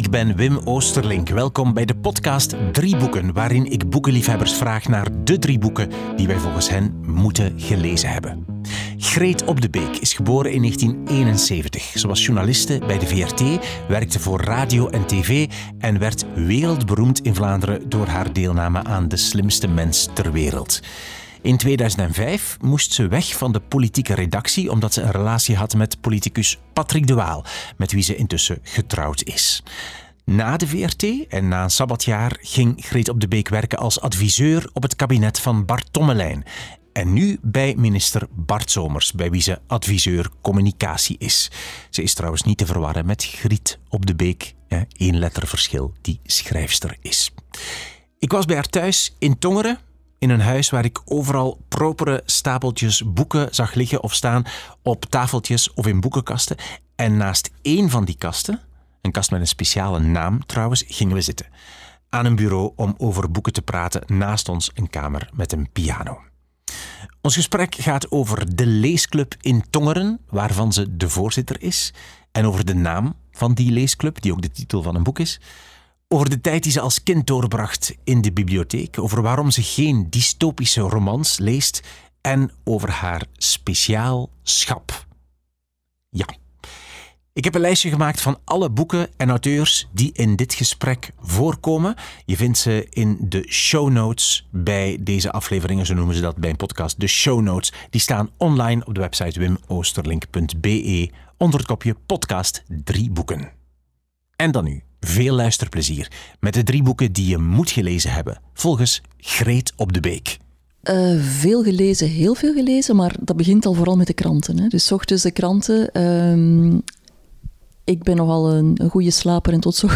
Ik ben Wim Oosterlink. Welkom bij de podcast Drie Boeken, waarin ik boekenliefhebbers vraag naar de drie boeken die wij volgens hen moeten gelezen hebben. Greet Op de Beek is geboren in 1971. Ze was journaliste bij de VRT, werkte voor radio en tv en werd wereldberoemd in Vlaanderen door haar deelname aan De Slimste Mens ter Wereld. In 2005 moest ze weg van de politieke redactie omdat ze een relatie had met politicus Patrick de Waal, met wie ze intussen getrouwd is. Na de VRT en na een sabbatjaar ging Greet op de Beek werken als adviseur op het kabinet van Bart Tommelijn. En nu bij minister Bart Somers, bij wie ze adviseur communicatie is. Ze is trouwens niet te verwarren met Griet op de Beek, één letterverschil, die schrijfster is. Ik was bij haar thuis in Tongeren, in een huis waar ik overal propere stapeltjes boeken zag liggen of staan op tafeltjes of in boekenkasten. En naast één van die kasten, een kast met een speciale naam trouwens, gingen we zitten. Aan een bureau om over boeken te praten, naast ons een kamer met een piano. Ons gesprek gaat over de leesclub in Tongeren, waarvan ze de voorzitter is, en over de naam van die leesclub, die ook de titel van een boek is. Over de tijd die ze als kind doorbracht in de bibliotheek, over waarom ze geen dystopische romans leest en over haar speciaal schap. Ja. Ik heb een lijstje gemaakt van alle boeken en auteurs die in dit gesprek voorkomen. Je vindt ze in de show notes bij deze afleveringen, zo noemen ze dat bij een podcast. De show notes die staan online op de website wimoosterlink.be onder het kopje podcast drie boeken. En dan nu veel luisterplezier met de drie boeken die je moet gelezen hebben, volgens Greet op de Beek. Uh, veel gelezen, heel veel gelezen, maar dat begint al vooral met de kranten. Hè. Dus ochtends de kranten. Uh, ik ben nogal een, een goede slaper en tot zo.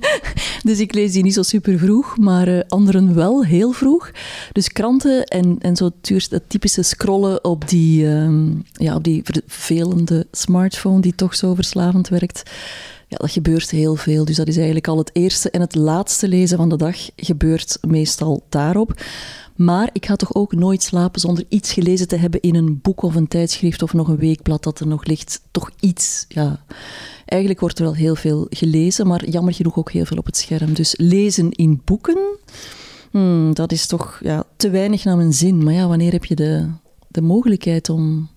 dus ik lees die niet zo super vroeg, maar uh, anderen wel heel vroeg. Dus kranten en, en zo het typische scrollen op die, um, ja, op die vervelende smartphone die toch zo verslavend werkt. Ja, dat gebeurt heel veel. Dus dat is eigenlijk al het eerste en het laatste lezen van de dag gebeurt meestal daarop. Maar ik ga toch ook nooit slapen zonder iets gelezen te hebben in een boek of een tijdschrift of nog een weekblad dat er nog ligt. Toch iets, ja. Eigenlijk wordt er wel heel veel gelezen, maar jammer genoeg ook heel veel op het scherm. Dus lezen in boeken, hmm, dat is toch ja, te weinig naar mijn zin. Maar ja, wanneer heb je de, de mogelijkheid om,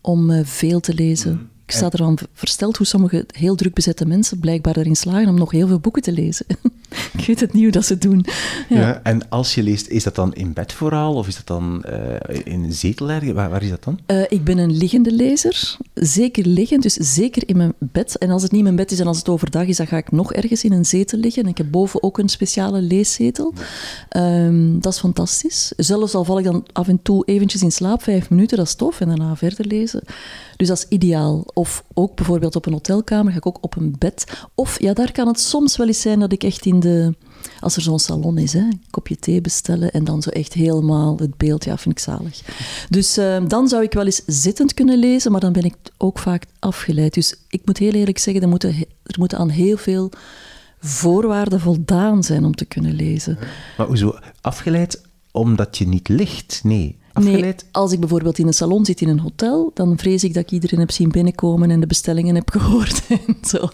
om uh, veel te lezen? Ik sta ervan versteld hoe sommige heel druk bezette mensen blijkbaar erin slagen om nog heel veel boeken te lezen. ik weet het niet hoe dat ze doen. Ja. ja. en als je leest, is dat dan in bed vooral? Of is dat dan uh, in een zetel ergens? Waar, waar, is dat dan? Uh, ik ben een liggende lezer. Zeker liggend, dus zeker in mijn bed. En als het niet mijn bed is en als het overdag is, dan ga ik nog ergens in een zetel liggen. En ik heb boven ook een speciale leeszetel. Um, dat is fantastisch. Zelfs al val ik dan af en toe eventjes in slaap, vijf minuten, dat is tof. En daarna verder lezen. Dus dat is ideaal. Of ook bijvoorbeeld op een hotelkamer ga ik ook op een bed. Of ja, daar kan het soms wel eens zijn dat ik echt in de... Als er zo'n salon is, hè, een kopje thee bestellen en dan zo echt helemaal het beeld, ja, vind ik zalig. Dus uh, dan zou ik wel eens zittend kunnen lezen, maar dan ben ik ook vaak afgeleid. Dus ik moet heel eerlijk zeggen, er moeten, er moeten aan heel veel voorwaarden voldaan zijn om te kunnen lezen. Maar hoezo afgeleid? Omdat je niet ligt? Nee. Nee, als ik bijvoorbeeld in een salon zit in een hotel, dan vrees ik dat ik iedereen heb zien binnenkomen en de bestellingen heb gehoord en zo.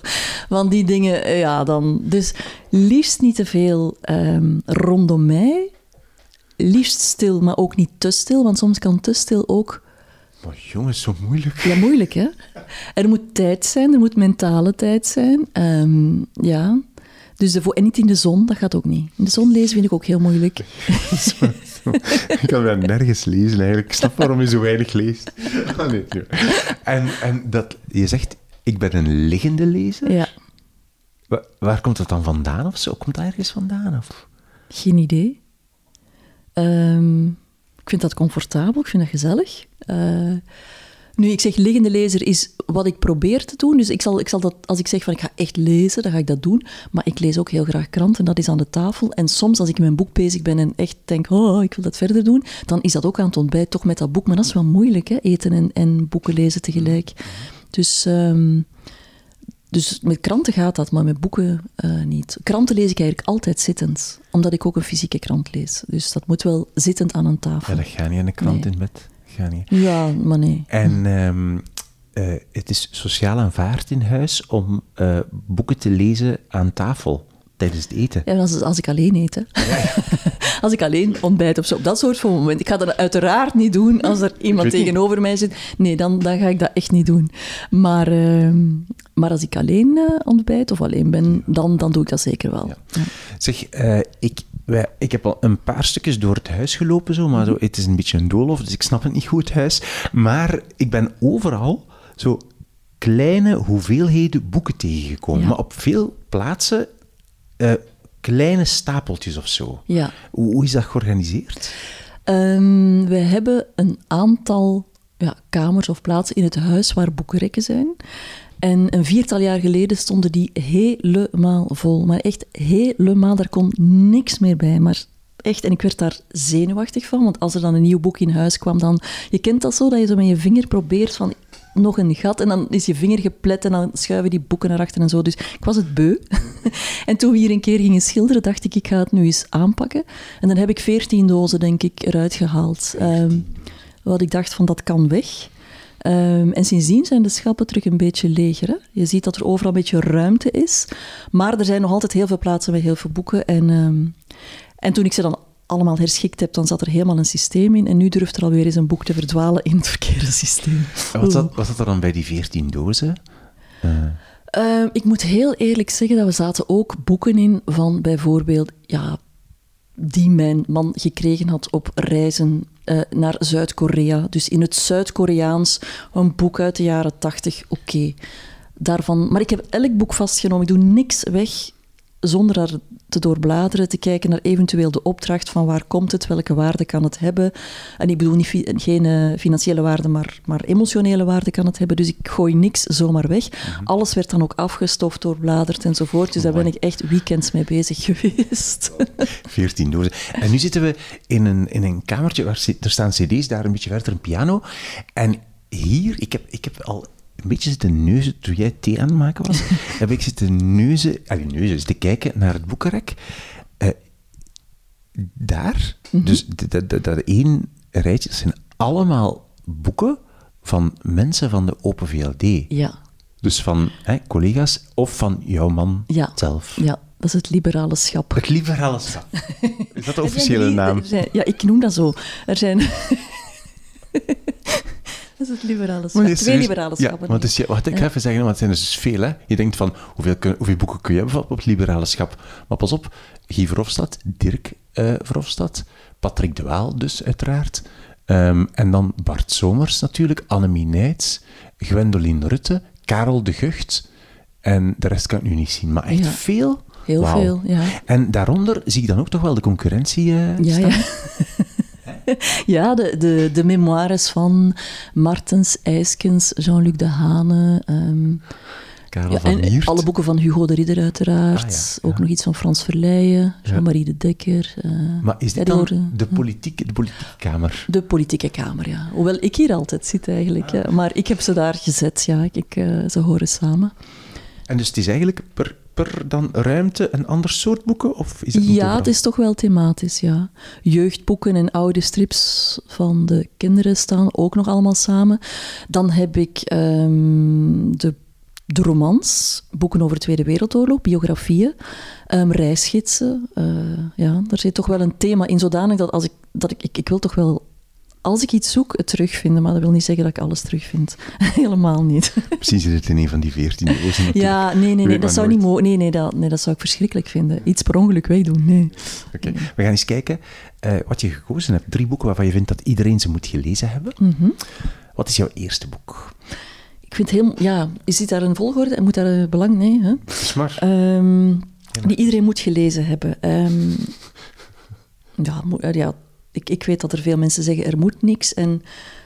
Want die dingen, eh, ja, dan... Dus liefst niet te veel um, rondom mij. Liefst stil, maar ook niet te stil, want soms kan te stil ook... Maar jongens, zo moeilijk. Ja, moeilijk, hè? Er moet tijd zijn, er moet mentale tijd zijn. Um, ja, dus de, en niet in de zon, dat gaat ook niet. In de zon lezen vind ik ook heel moeilijk. ik kan wel nergens lezen eigenlijk. Ik snap waarom je zo weinig leest. Oh, nee, en, en dat, je zegt, ik ben een liggende lezer? Ja. Waar, waar komt dat dan vandaan of zo? Komt dat ergens vandaan? Of? Geen idee. Um, ik vind dat comfortabel, ik vind dat gezellig. Uh, nu, ik zeg liggende lezer is wat ik probeer te doen. Dus ik zal, ik zal dat, als ik zeg van ik ga echt lezen, dan ga ik dat doen. Maar ik lees ook heel graag kranten, dat is aan de tafel. En soms als ik in mijn boek bezig ben en echt denk, oh, ik wil dat verder doen, dan is dat ook aan het ontbijt, toch met dat boek. Maar dat is wel moeilijk, hè? eten en, en boeken lezen tegelijk. Dus... Um, dus met kranten gaat dat, maar met boeken uh, niet. Kranten lees ik eigenlijk altijd zittend, omdat ik ook een fysieke krant lees. Dus dat moet wel zittend aan een tafel. Ja, dat gaat niet in de krant in bed. Ja, maar nee. En um, eh, het is sociaal aanvaard in huis om eh, boeken te lezen aan tafel tijdens het eten. Ja, als, als ik alleen eet. Hè. als ik alleen ontbijt of zo. Op dat soort van moment. Ik ga dat uiteraard niet doen als er iemand tegenover mij zit. Nee, dan, dan ga ik dat echt niet doen. Maar, ehm, maar als ik alleen eh, ontbijt of alleen ben, dan, dan doe ik dat zeker wel. Ja. Zeg, ik, wij, ik heb al een paar stukjes door het huis gelopen, zo, maar zo, het is een beetje een doolhof, dus ik snap het niet goed, het huis. Maar ik ben overal zo kleine hoeveelheden boeken tegengekomen. Ja. Maar op veel plaatsen eh, kleine stapeltjes of zo. Ja. Hoe, hoe is dat georganiseerd? Ehm, we hebben een aantal ja, kamers of plaatsen in het huis waar boekenrekken zijn. En een viertal jaar geleden stonden die helemaal vol. Maar echt helemaal, daar kon niks meer bij. Maar echt, en ik werd daar zenuwachtig van. Want als er dan een nieuw boek in huis kwam, dan... Je kent dat zo, dat je zo met je vinger probeert van nog een gat. En dan is je vinger geplet en dan schuiven die boeken naar achter en zo. Dus ik was het beu. en toen we hier een keer gingen schilderen, dacht ik, ik ga het nu eens aanpakken. En dan heb ik veertien dozen, denk ik, eruit gehaald. Ehm, wat ik dacht van, dat kan weg. Ehm, en sindsdien zijn de schappen terug een beetje leger. Hè? Je ziet dat er overal een beetje ruimte is. Maar er zijn nog altijd heel veel plaatsen met heel veel boeken. En, ehm, en toen ik ze dan allemaal herschikt heb, dan zat er helemaal een systeem in. En nu durft er alweer eens een boek te verdwalen in het verkeerde systeem. Wat zat, wat zat er dan bij die veertien dozen? Ehm, ik moet heel eerlijk zeggen dat we zaten ook boeken in van bijvoorbeeld, ja, die mijn man gekregen had op reizen eh, naar Zuid-Korea. Dus in het Zuid-Koreaans, een boek uit de jaren tachtig, oké. Daarvan, maar ik heb elk boek vastgenomen. Ik doe niks weg zonder daar te doorbladeren, te kijken naar eventueel de opdracht van waar komt het, welke waarde kan het hebben. En ik bedoel niet geen eh, financiële waarde, maar, maar emotionele waarde kan het hebben. Dus ik gooi niks zomaar weg. Alles werd dan ook afgestoft, doorbladerd enzovoort. Dus daar ben ik echt weekends mee bezig geweest. 14 dozen. En nu zitten we in een, in een kamertje waar er staan cd's, daar een beetje verder een piano. En hier, ik heb, ik heb al een beetje zitten neuzen, toen jij thee aan het maken was, heb ik zitten neuzen, ah, neuzen, zitten kijken naar het boekenrek. Eh, daar, dus d- d- d- dat één rijtje, dat zijn allemaal boeken van mensen van de Open VLD. ja, Dus van hè, collega's of van jouw man ja. zelf. Ja, dat is het liberale schap. Het liberale schap. Is dat de officiële naam? zijn- ja, ik noem dat zo. Er zijn... is het liberale schap. Maar nee, Twee Ja, want dus, ja, wat ik even zeggen, want het zijn er dus veel. Hè. Je denkt van, hoeveel, kun- hoeveel boeken kun je hebben op het liberale schap? Maar pas op, Guy Verhofstadt, Dirk eh Verhofstadt, Patrick de Waal dus, uiteraard. Ehm, en dan Bart Somers natuurlijk, Annemie Nijts, Gwendoline Rutte, Karel de Gucht. En de rest kan ik nu niet zien, maar echt Ja. veel. Heel veel, ja. En daaronder zie ik dan ook toch wel de concurrentie eh, Ja, staan. ja. ja, de, de, de memoires van Martens, IJskens, Jean-Luc de Hane. ehm, Karel ja, van en Miert. alle boeken van Hugo de Ridder uiteraard. Ah, ja, Ook nog iets van Frans Verleijen, Jean-Marie de Dekker. eh, Maar is dit dan de politieke, de politieke kamer? De politieke kamer, ja. Hoewel ik hier altijd zit eigenlijk. Maar ik heb ze daar gezet, ja. Ik, ik, eh, ze horen samen. En dus het is eigenlijk per, per dan ruimte een ander soort boeken? Of is het Ja, overal? het is toch wel thematisch, ja. Jeugdboeken en oude strips van de kinderen staan ook nog allemaal samen. Dan heb ik ehm, de, de romans, boeken over de Tweede Wereldoorlog, biografieën, ehm, reisgidsen. eh, ja, daar zit toch wel een thema in, zodanig dat als ik, dat ik, ik, ik wil toch wel... Als ik iets zoek, het terugvinden, maar dat wil niet zeggen dat ik alles terugvind. Helemaal niet. Misschien zit het in een van die veertien. Ja, nee, nee, nee, dat zou nooit. niet mogen. Nee, nee dat, nee, dat zou ik verschrikkelijk vinden. Iets per ongeluk wegdoen, nee. Oké, We gaan eens kijken eh, wat je gekozen hebt. Drie boeken waarvan je vindt dat iedereen ze moet gelezen hebben. Mhm. Wat is jouw eerste boek? Ik vind heel... Ja, is dit daar een volgorde? En moet daar een belang? Nee, hè? Is maar. Ehm, die iedereen moet gelezen hebben. Ehm, ja, eh, ja ik, ik weet dat er veel mensen zeggen, er moet niks. En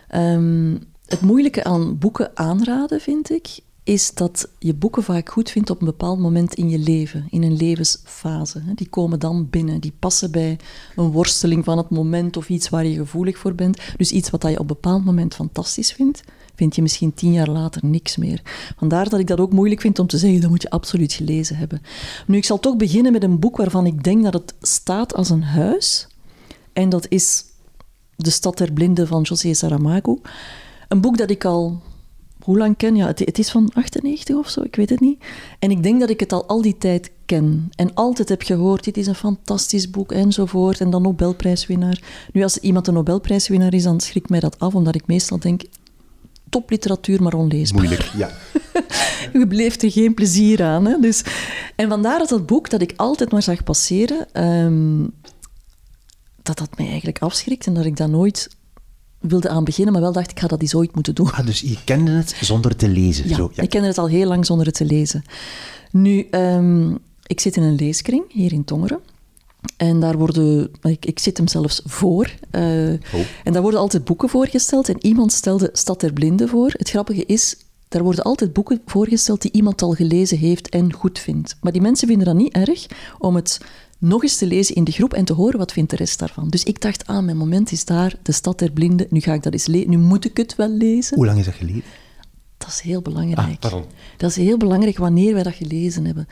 ehm, het moeilijke aan boeken aanraden, vind ik, is dat je boeken vaak goed vindt op een bepaald moment in je leven, in een levensfase. Die komen dan binnen, die passen bij een worsteling van het moment of iets waar je gevoelig voor bent. Dus iets wat je op een bepaald moment fantastisch vindt, vind je misschien tien jaar later niks meer. Vandaar dat ik dat ook moeilijk vind om te zeggen, dat moet je absoluut gelezen hebben. Nu, ik zal toch beginnen met een boek waarvan ik denk dat het staat als een huis. En dat is De Stad der Blinden van José Saramago. Een boek dat ik al hoe lang ken. Ja, het, het, is van 98 of zo, ik weet het niet. En ik denk dat ik het al al die tijd ken. En altijd heb gehoord, dit is een fantastisch boek enzovoort. En dan Nobelprijswinnaar. Nu, als iemand een Nobelprijswinnaar is, dan schrikt mij dat af, omdat ik meestal denk, topliteratuur, maar onleesbaar. Moeilijk, ja. Je bleef er geen plezier aan. Hè? Dus, en vandaar dat dat boek dat ik altijd maar zag passeren, ehm, dat dat mij eigenlijk afschrikt en dat ik daar nooit wilde aan beginnen, maar wel dacht ik ga dat eens ooit moeten doen. Ah, dus je kende het zonder te lezen? Ja, zo, ja. ik kende het al heel lang zonder het te lezen. Nu, um, ik zit in een leeskring hier in Tongeren. En daar worden, ik, ik zit hem zelfs voor. Uh, oh. En daar worden altijd boeken voorgesteld. En iemand stelde Stad der Blinden voor. Het grappige is, daar worden altijd boeken voorgesteld die iemand al gelezen heeft en goed vindt. Maar die mensen vinden dat niet erg om het nog eens te lezen in de groep en te horen wat vindt de rest daarvan. Dus ik dacht, ah, mijn moment is daar, de stad der blinden, nu ga ik dat eens lezen, nu moet ik het wel lezen. Hoe lang is dat geleden? Dat is heel belangrijk. Ah, dat is heel belangrijk wanneer wij dat gelezen hebben.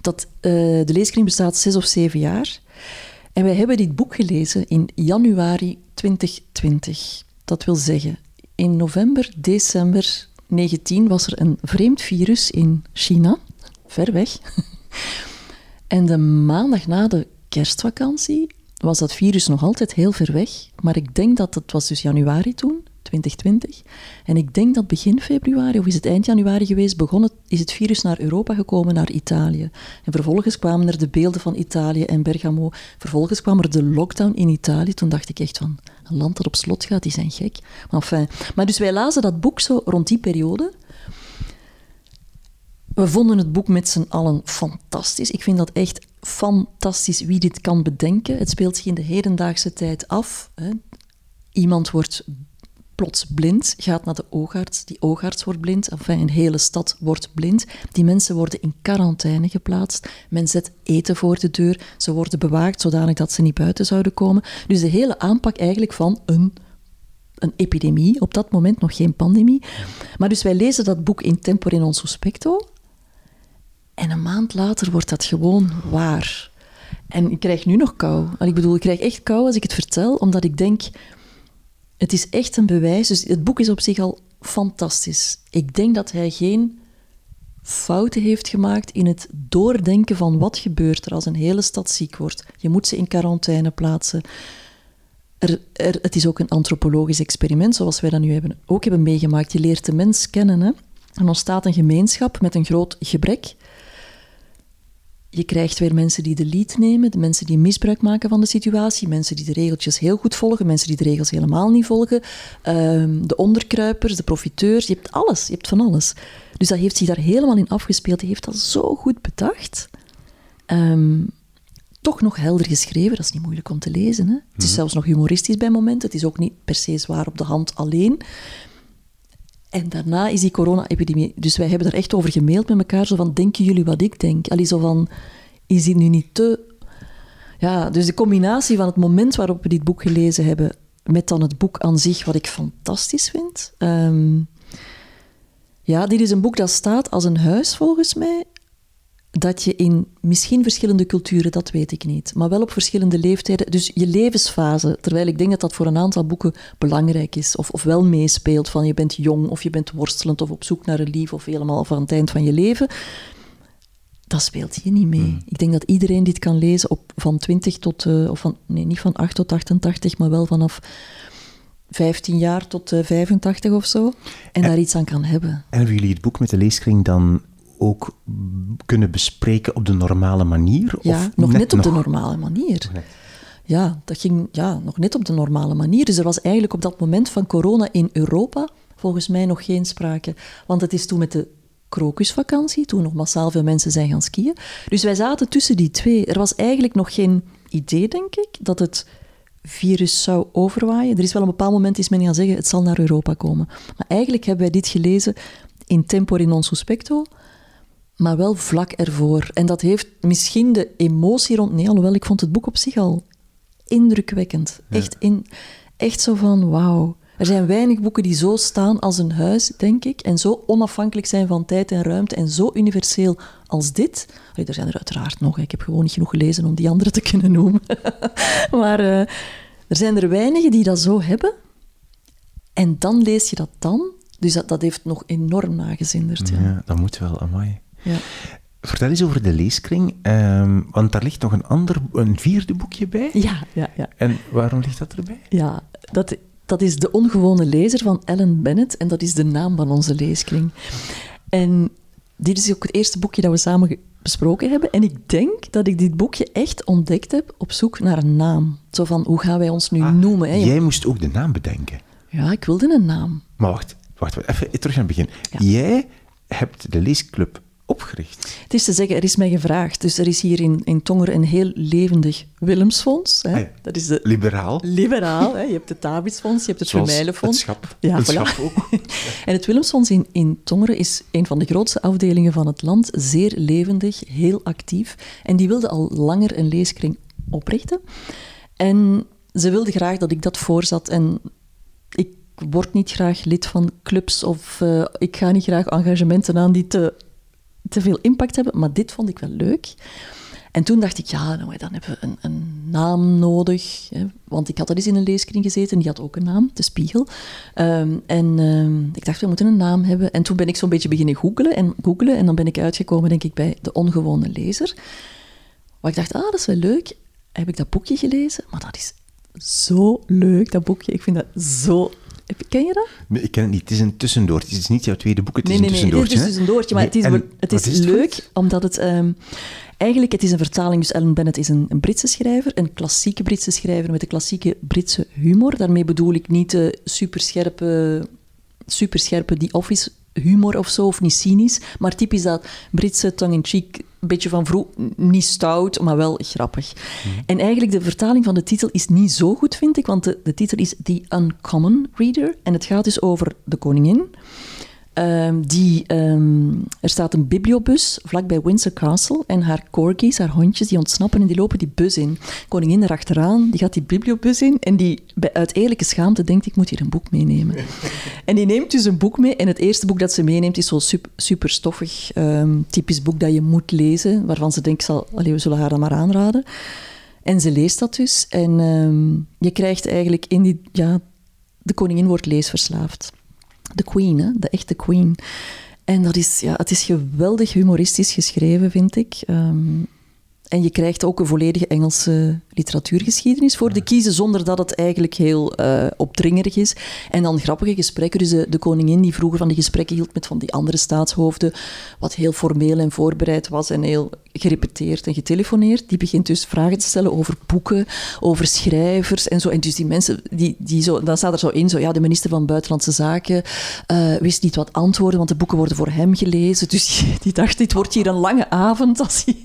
Dat, uh, de leeskring bestaat zes of zeven jaar. En wij hebben dit boek gelezen in januari 2020. Dat wil zeggen, in november, december 19 was er een vreemd virus in China, ver weg. En de maandag na de kerstvakantie was dat virus nog altijd heel ver weg. Maar ik denk dat het was dus januari toen, 2020. En ik denk dat begin februari, of is het eind januari geweest, begon het, is het virus naar Europa gekomen, naar Italië. En vervolgens kwamen er de beelden van Italië en Bergamo. Vervolgens kwam er de lockdown in Italië. Toen dacht ik echt van, een land dat op slot gaat, die zijn gek. Maar, enfin, maar dus wij lazen dat boek zo rond die periode. We vonden het boek met z'n allen fantastisch. Ik vind dat echt fantastisch wie dit kan bedenken. Het speelt zich in de hedendaagse tijd af. Hè. Iemand wordt plots blind, gaat naar de oogarts. Die oogarts wordt blind. Enfin, een hele stad wordt blind. Die mensen worden in quarantaine geplaatst. Men zet eten voor de deur. Ze worden bewaakt zodanig dat ze niet buiten zouden komen. Dus de hele aanpak eigenlijk van een een epidemie, op dat moment nog geen pandemie. Maar dus wij lezen dat boek in tempore non suspecto. En een maand later wordt dat gewoon waar. En ik krijg nu nog kou. Ik bedoel, ik krijg echt kou als ik het vertel, omdat ik denk, het is echt een bewijs. Dus het boek is op zich al fantastisch. Ik denk dat hij geen fouten heeft gemaakt in het doordenken van wat gebeurt er als een hele stad ziek wordt. Je moet ze in quarantaine plaatsen. Er, er, het is ook een antropologisch experiment, zoals wij dat nu hebben, ook hebben meegemaakt. Je leert de mens kennen. Hè? Er ontstaat een gemeenschap met een groot gebrek. Je krijgt weer mensen die de lead nemen, de mensen die misbruik maken van de situatie, mensen die de regeltjes heel goed volgen, mensen die de regels helemaal niet volgen, ehm, de onderkruipers, de profiteurs, je hebt alles, je hebt van alles. Dus dat heeft zich daar helemaal in afgespeeld, hij heeft dat zo goed bedacht. Ehm, toch nog helder geschreven, dat is niet moeilijk om te lezen. Hè? Het is mhm. zelfs nog humoristisch bij momenten, het is ook niet per se zwaar op de hand alleen. En daarna is die corona-epidemie. Dus wij hebben er echt over gemaild met elkaar. Zo van, denken jullie wat ik denk? Allee, zo van, is dit nu niet te... Ja, dus de combinatie van het moment waarop we dit boek gelezen hebben... met dan het boek aan zich, wat ik fantastisch vind... Ehm, ja, dit is een boek dat staat als een huis, volgens mij dat je in misschien verschillende culturen, dat weet ik niet, maar wel op verschillende leeftijden, dus je levensfase, terwijl ik denk dat dat voor een aantal boeken belangrijk is, of, of wel meespeelt van je bent jong, of je bent worstelend, of op zoek naar een lief, of helemaal van het eind van je leven, dat speelt hier niet mee. Hmm. Ik denk dat iedereen dit kan lezen op, van 20 tot, uh, of van, nee, niet van 8 tot 88, maar wel vanaf 15 jaar tot uh, eh, 85 of zo, en, en, daar iets aan kan hebben. En hebben jullie het boek met de leeskring dan ook kunnen bespreken op de normale manier? Ja, nog net, op de normale manier. Ja, dat ging ja, nog net op de normale manier. Dus er was eigenlijk op dat moment van corona in Europa volgens mij nog geen sprake. Want het is toen met de krokusvakantie, toen nog massaal veel mensen zijn gaan skiën. Dus wij zaten tussen die twee. Er was eigenlijk nog geen idee, denk ik, dat het virus zou overwaaien. Er is wel een bepaald moment is men gaan zeggen, het zal naar Europa komen. Maar eigenlijk hebben wij dit gelezen in tempore non suspecto, maar wel vlak ervoor. En dat heeft misschien de emotie rond... Nee, alhoewel, ik vond het boek op zich al indrukwekkend. Echt, in, echt zo van, wauw. Er zijn weinig boeken die zo staan als een huis, denk ik, en zo onafhankelijk zijn van tijd en ruimte en zo universeel als dit. er zijn er uiteraard nog, ik heb gewoon niet genoeg gelezen om die andere te kunnen noemen. maar uh, er zijn er weinigen die dat zo hebben. En dan lees je dat dan Dus dat, dat heeft nog enorm nagezinderd. Ja. Ja, dat moet wel, amai. Ja. Vertel eens over de leeskring, ehm, want daar ligt nog een ander, een vierde boekje bij. Ja, ja, ja. En waarom ligt dat erbij? ja dat, dat is De Ongewone Lezer van Ellen Bennett en dat is de naam van onze leeskring. En dit is ook het eerste boekje dat we samen besproken hebben. En ik denk dat ik dit boekje echt ontdekt heb op zoek naar een naam. Zo van, hoe gaan wij ons nu noemen? Hè? Jij moest ook de naam bedenken. Ja, ik wilde een naam. Maar wacht, wacht, wacht even terug aan het begin. Jij hebt de leesclub opgericht. Het is te zeggen, er is mij gevraagd. Dus er is hier in, in Tongeren een heel levendig Willemsfonds. Hè? Ah ja. Dat is de Liberaal. liberaal. Hè? Je hebt het Davidsfonds, je hebt het Zoals Vermeilenfonds. het schap. Ja, Het voilà. schap ook. En het Willemsfonds in, in Tongeren is een van de grootste afdelingen van het land. Zeer levendig, heel actief. En die wilde al langer een leeskring oprichten. En ze wilde graag dat ik dat voorzat. En ik word niet graag lid van clubs of eh, ik ga niet graag engagementen aan die te, te veel impact hebben. Maar dit vond ik wel leuk. En toen dacht ik, ja, nou, dan hebben we een, een naam nodig. Hè, want ik had al eens in een leeskring gezeten, die had ook een naam, De Spiegel. Ehm, en ehm, ik dacht, we moeten een naam hebben. En toen ben ik zo'n beetje beginnen googelen en googelen. En dan ben ik uitgekomen, denk ik, bij De Ongewone Lezer. Waar ik dacht, ah, dat is wel leuk. Heb ik dat boekje gelezen? Maar dat is zo leuk, dat boekje. Ik vind dat zo... Ken je dat? Nee, Ik ken het niet. Het is een tussendoortje. Het is niet jouw tweede boek, het is Nee, een nee, nee, het tussendoortje. is dus een tussendoortje, maar het is, en het is, het leuk omdat het... ehm, eigenlijk, het is een vertaling, dus Ellen Bennett is een, een Britse schrijver, een klassieke Britse schrijver met een klassieke Britse humor. Daarmee bedoel ik niet de superscherpe, superscherpe The Office humor of zo, of niet cynisch, maar typisch dat Britse tongue-in-cheek, een beetje van vroeg, niet stout, maar wel grappig. En eigenlijk, de vertaling van de titel is niet zo goed, vind ik, want de, de titel is The Uncommon Reader, en het gaat dus over de koningin, Ehm, die, ehm, er staat een bibliobus vlakbij Windsor Castle en haar corgis, haar hondjes, die ontsnappen en die lopen die bus in. Koningin erachteraan, die gaat die bibliobus in en die bij uit eerlijke schaamte denkt, ik moet hier een boek meenemen. en die neemt dus een boek mee en het eerste boek dat ze meeneemt is zo'n super, super stoffig, ehm, typisch boek dat je moet lezen, waarvan ze denkt, zal, allee, we zullen haar dat maar aanraden. En ze leest dat dus en je krijgt eigenlijk in die, ja, de koningin wordt leesverslaafd de Queen, hè? de echte Queen. En dat is, ja, het is geweldig humoristisch geschreven, vind ik. Ehm, en je krijgt ook een volledige Engelse literatuurgeschiedenis voor de kiezen, zonder dat het eigenlijk heel eh, opdringerig is. En dan grappige gesprekken. Dus de, de koningin die vroeger van die gesprekken hield met van die andere staatshoofden, wat heel formeel en voorbereid was en heel gerepeteerd en getelefoneerd, die begint dus vragen te stellen over boeken, over schrijvers en zo. En dus die mensen, die, die zo, dan staat er zo in, zo, ja, de minister van Buitenlandse Zaken eh, wist niet wat antwoorden, want de boeken worden voor hem gelezen. Dus die dacht, dit wordt hier een lange avond. Als hij...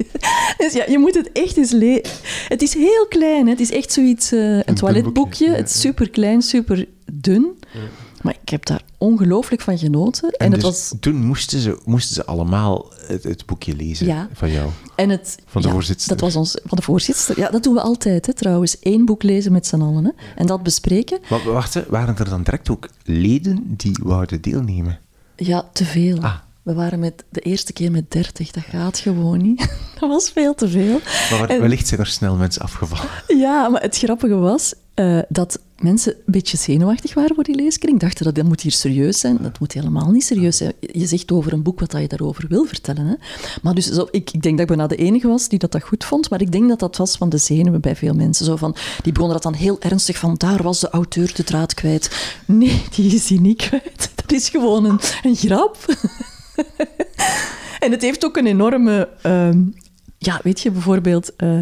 Dus ja, je moet het echt eens lezen. Het is heel klein, hè. het is echt zoiets, eh, een toiletboekje. ja, Het is super klein, super dun. Maar ik heb daar ongelooflijk van genoten. En, En het dus was... toen moesten ze, moesten ze allemaal het, het boekje lezen Ja. van jou. En het, Van de ja, voorzitster. Dat was ons, van de voorzitter. Ja, dat doen we altijd, hè, trouwens. Eén boek lezen met z'n allen. Hè, en dat bespreken. Maar wacht, waren er dan direct ook leden die wouden deelnemen? Ja, te veel. Ah. We waren met, de eerste keer met dertig. Dat gaat gewoon niet. dat was veel te veel. Maar En- wellicht zijn er snel mensen afgevallen. Ja, maar het grappige was eh, dat mensen een beetje zenuwachtig waren voor die leeskring. Dachten dat dat moet hier serieus zijn. Dat moet helemaal niet serieus zijn. Je zegt over een boek wat dat je daarover wil vertellen. Hè? Maar dus, zo, ik, ik denk dat ik bijna de enige was die dat, dat goed vond. Maar ik denk dat dat was van de zenuwen bij veel mensen. Zo van, die begonnen dat dan heel ernstig van, daar was de auteur de draad kwijt. Nee, die is hij niet kwijt. Dat is gewoon een, een grap. En het heeft ook een enorme... ehm, ja, weet je, bijvoorbeeld... eh,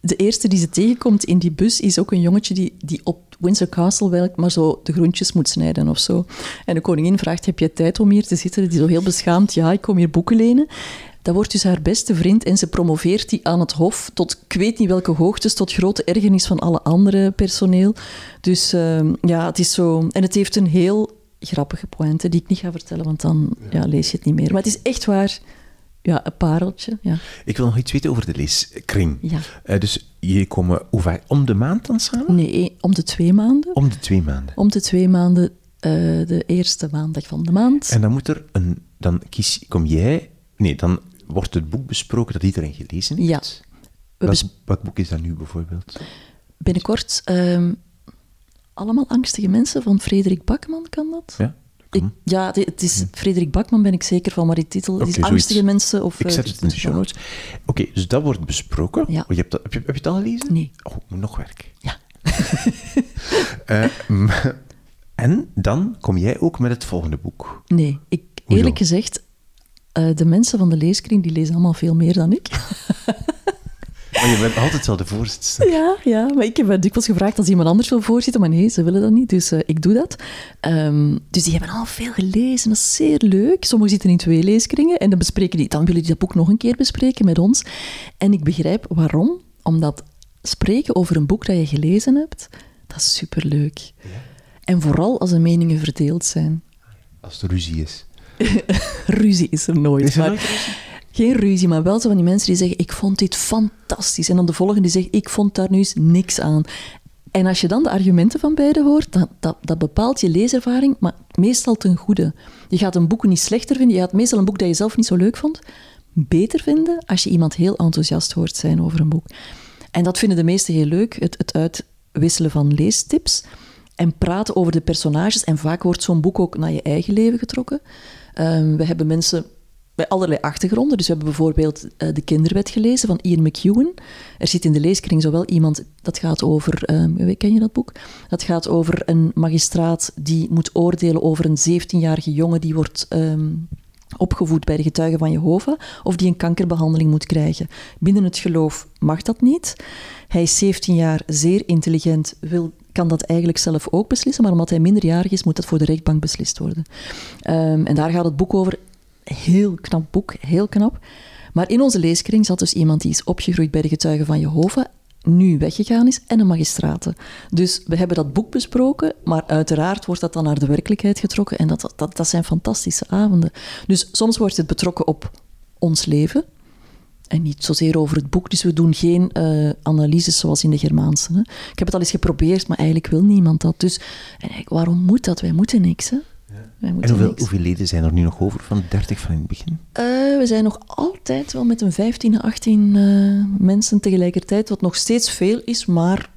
de eerste die ze tegenkomt in die bus is ook een jongetje die, die op Windsor Castle werkt, maar zo de groentjes moet snijden of zo. En de koningin vraagt, heb je tijd om hier te zitten? Die zo heel beschaamd, ja, ik kom hier boeken lenen. Dat wordt dus haar beste vriend en ze promoveert die aan het hof tot ik weet niet welke hoogtes, tot grote ergernis van alle andere personeel. Dus ehm, ja, het is zo... En het heeft een heel grappige pointe die ik niet ga vertellen, want dan ja, lees je het niet meer. Maar het is echt waar, ja, een pareltje. Ja. Ik wil nog iets weten over de leeskring. Ja. Eh, dus jullie komen hoe vaak? Om de maand dan samen? Nee, om de twee maanden. Om de twee maanden. Om de twee maanden, eh, de eerste maandag van de maand. En dan moet er een... Dan kies, kom jij... Nee, dan wordt het boek besproken dat iedereen gelezen heeft. Ja. Wat boek is dat nu bijvoorbeeld? binnenkort ehm, allemaal angstige mensen van Frederik Bakman, kan dat? Ja? Ik, ja, het, is Frederik Bakman, ben ik zeker van, maar die titel is zoiets. Angstige Mensen. Of, Ik eh, zet het in de show notes. Oké, dus dat wordt besproken. Ja. Oh, je hebt dat, heb, je, heb je het al gelezen? Nee. Oh, nog werk. Ja. Eh, en dan kom jij ook met het volgende boek. Nee, ik, Hoezo? eerlijk gezegd, eh, de mensen van de leeskring die lezen allemaal veel meer dan ik. Maar je bent altijd wel de voorzitter. Ja, ja, maar ik heb dikwijls gevraagd als iemand anders wil voorzitten, maar nee, ze willen dat niet, dus eh, ik doe dat. Ehm, dus die hebben al veel gelezen, dat is zeer leuk. Sommigen zitten in twee leeskringen en dan, bespreken die, dan willen die dat boek nog een keer bespreken met ons. En ik begrijp waarom, omdat spreken over een boek dat je gelezen hebt, dat is superleuk. En vooral als de meningen verdeeld zijn. Als er ruzie is. Ruzie is er nooit. Is er maar- nooit? Geen ruzie, maar wel zo van die mensen die zeggen: Ik vond dit fantastisch. En dan de volgende die zegt: Ik vond daar nu eens niks aan. En als je dan de argumenten van beide hoort, dat, dat bepaalt je leeservaring, maar meestal ten goede. Je gaat een boek niet slechter vinden, je gaat meestal een boek dat je zelf niet zo leuk vond, beter vinden als je iemand heel enthousiast hoort zijn over een boek. En dat vinden de meesten heel leuk, het, het uitwisselen van leestips en praten over de personages. En vaak wordt zo'n boek ook naar je eigen leven getrokken. Ehm, we hebben mensen bij allerlei achtergronden. Dus we hebben bijvoorbeeld eh, De Kinderwet gelezen van Ian McEwan. Er zit in de leeskring zowel iemand, dat gaat over, ehm, ken je dat boek? Dat gaat over een magistraat die moet oordelen over een 17-jarige jongen die wordt ehm, opgevoed bij de getuigen van Jehovah, of die een kankerbehandeling moet krijgen. Binnen het geloof mag dat niet. Hij is 17 jaar, zeer intelligent, wil, kan dat eigenlijk zelf ook beslissen, maar omdat hij minderjarig is, moet dat voor de rechtbank beslist worden. Ehm, en daar gaat het boek over. Heel knap boek, heel knap. Maar in onze leeskring zat dus iemand die is opgegroeid bij de getuigen van Jehovah, nu weggegaan is, en een magistraten. Dus we hebben dat boek besproken, maar uiteraard wordt dat dan naar de werkelijkheid getrokken en dat, dat, dat zijn fantastische avonden. Dus soms wordt het betrokken op ons leven en niet zozeer over het boek. Dus we doen geen eh, analyses zoals in de Germaanse. Hè. Ik heb het al eens geprobeerd, maar eigenlijk wil niemand dat. Dus en waarom moet dat? Wij moeten niks. Hè? Wij En hoeveel, leden zijn er nu nog over van de 30 van in het begin? Eh, we zijn nog altijd wel met een 15, 18 eh, mensen tegelijkertijd, wat nog steeds veel is, maar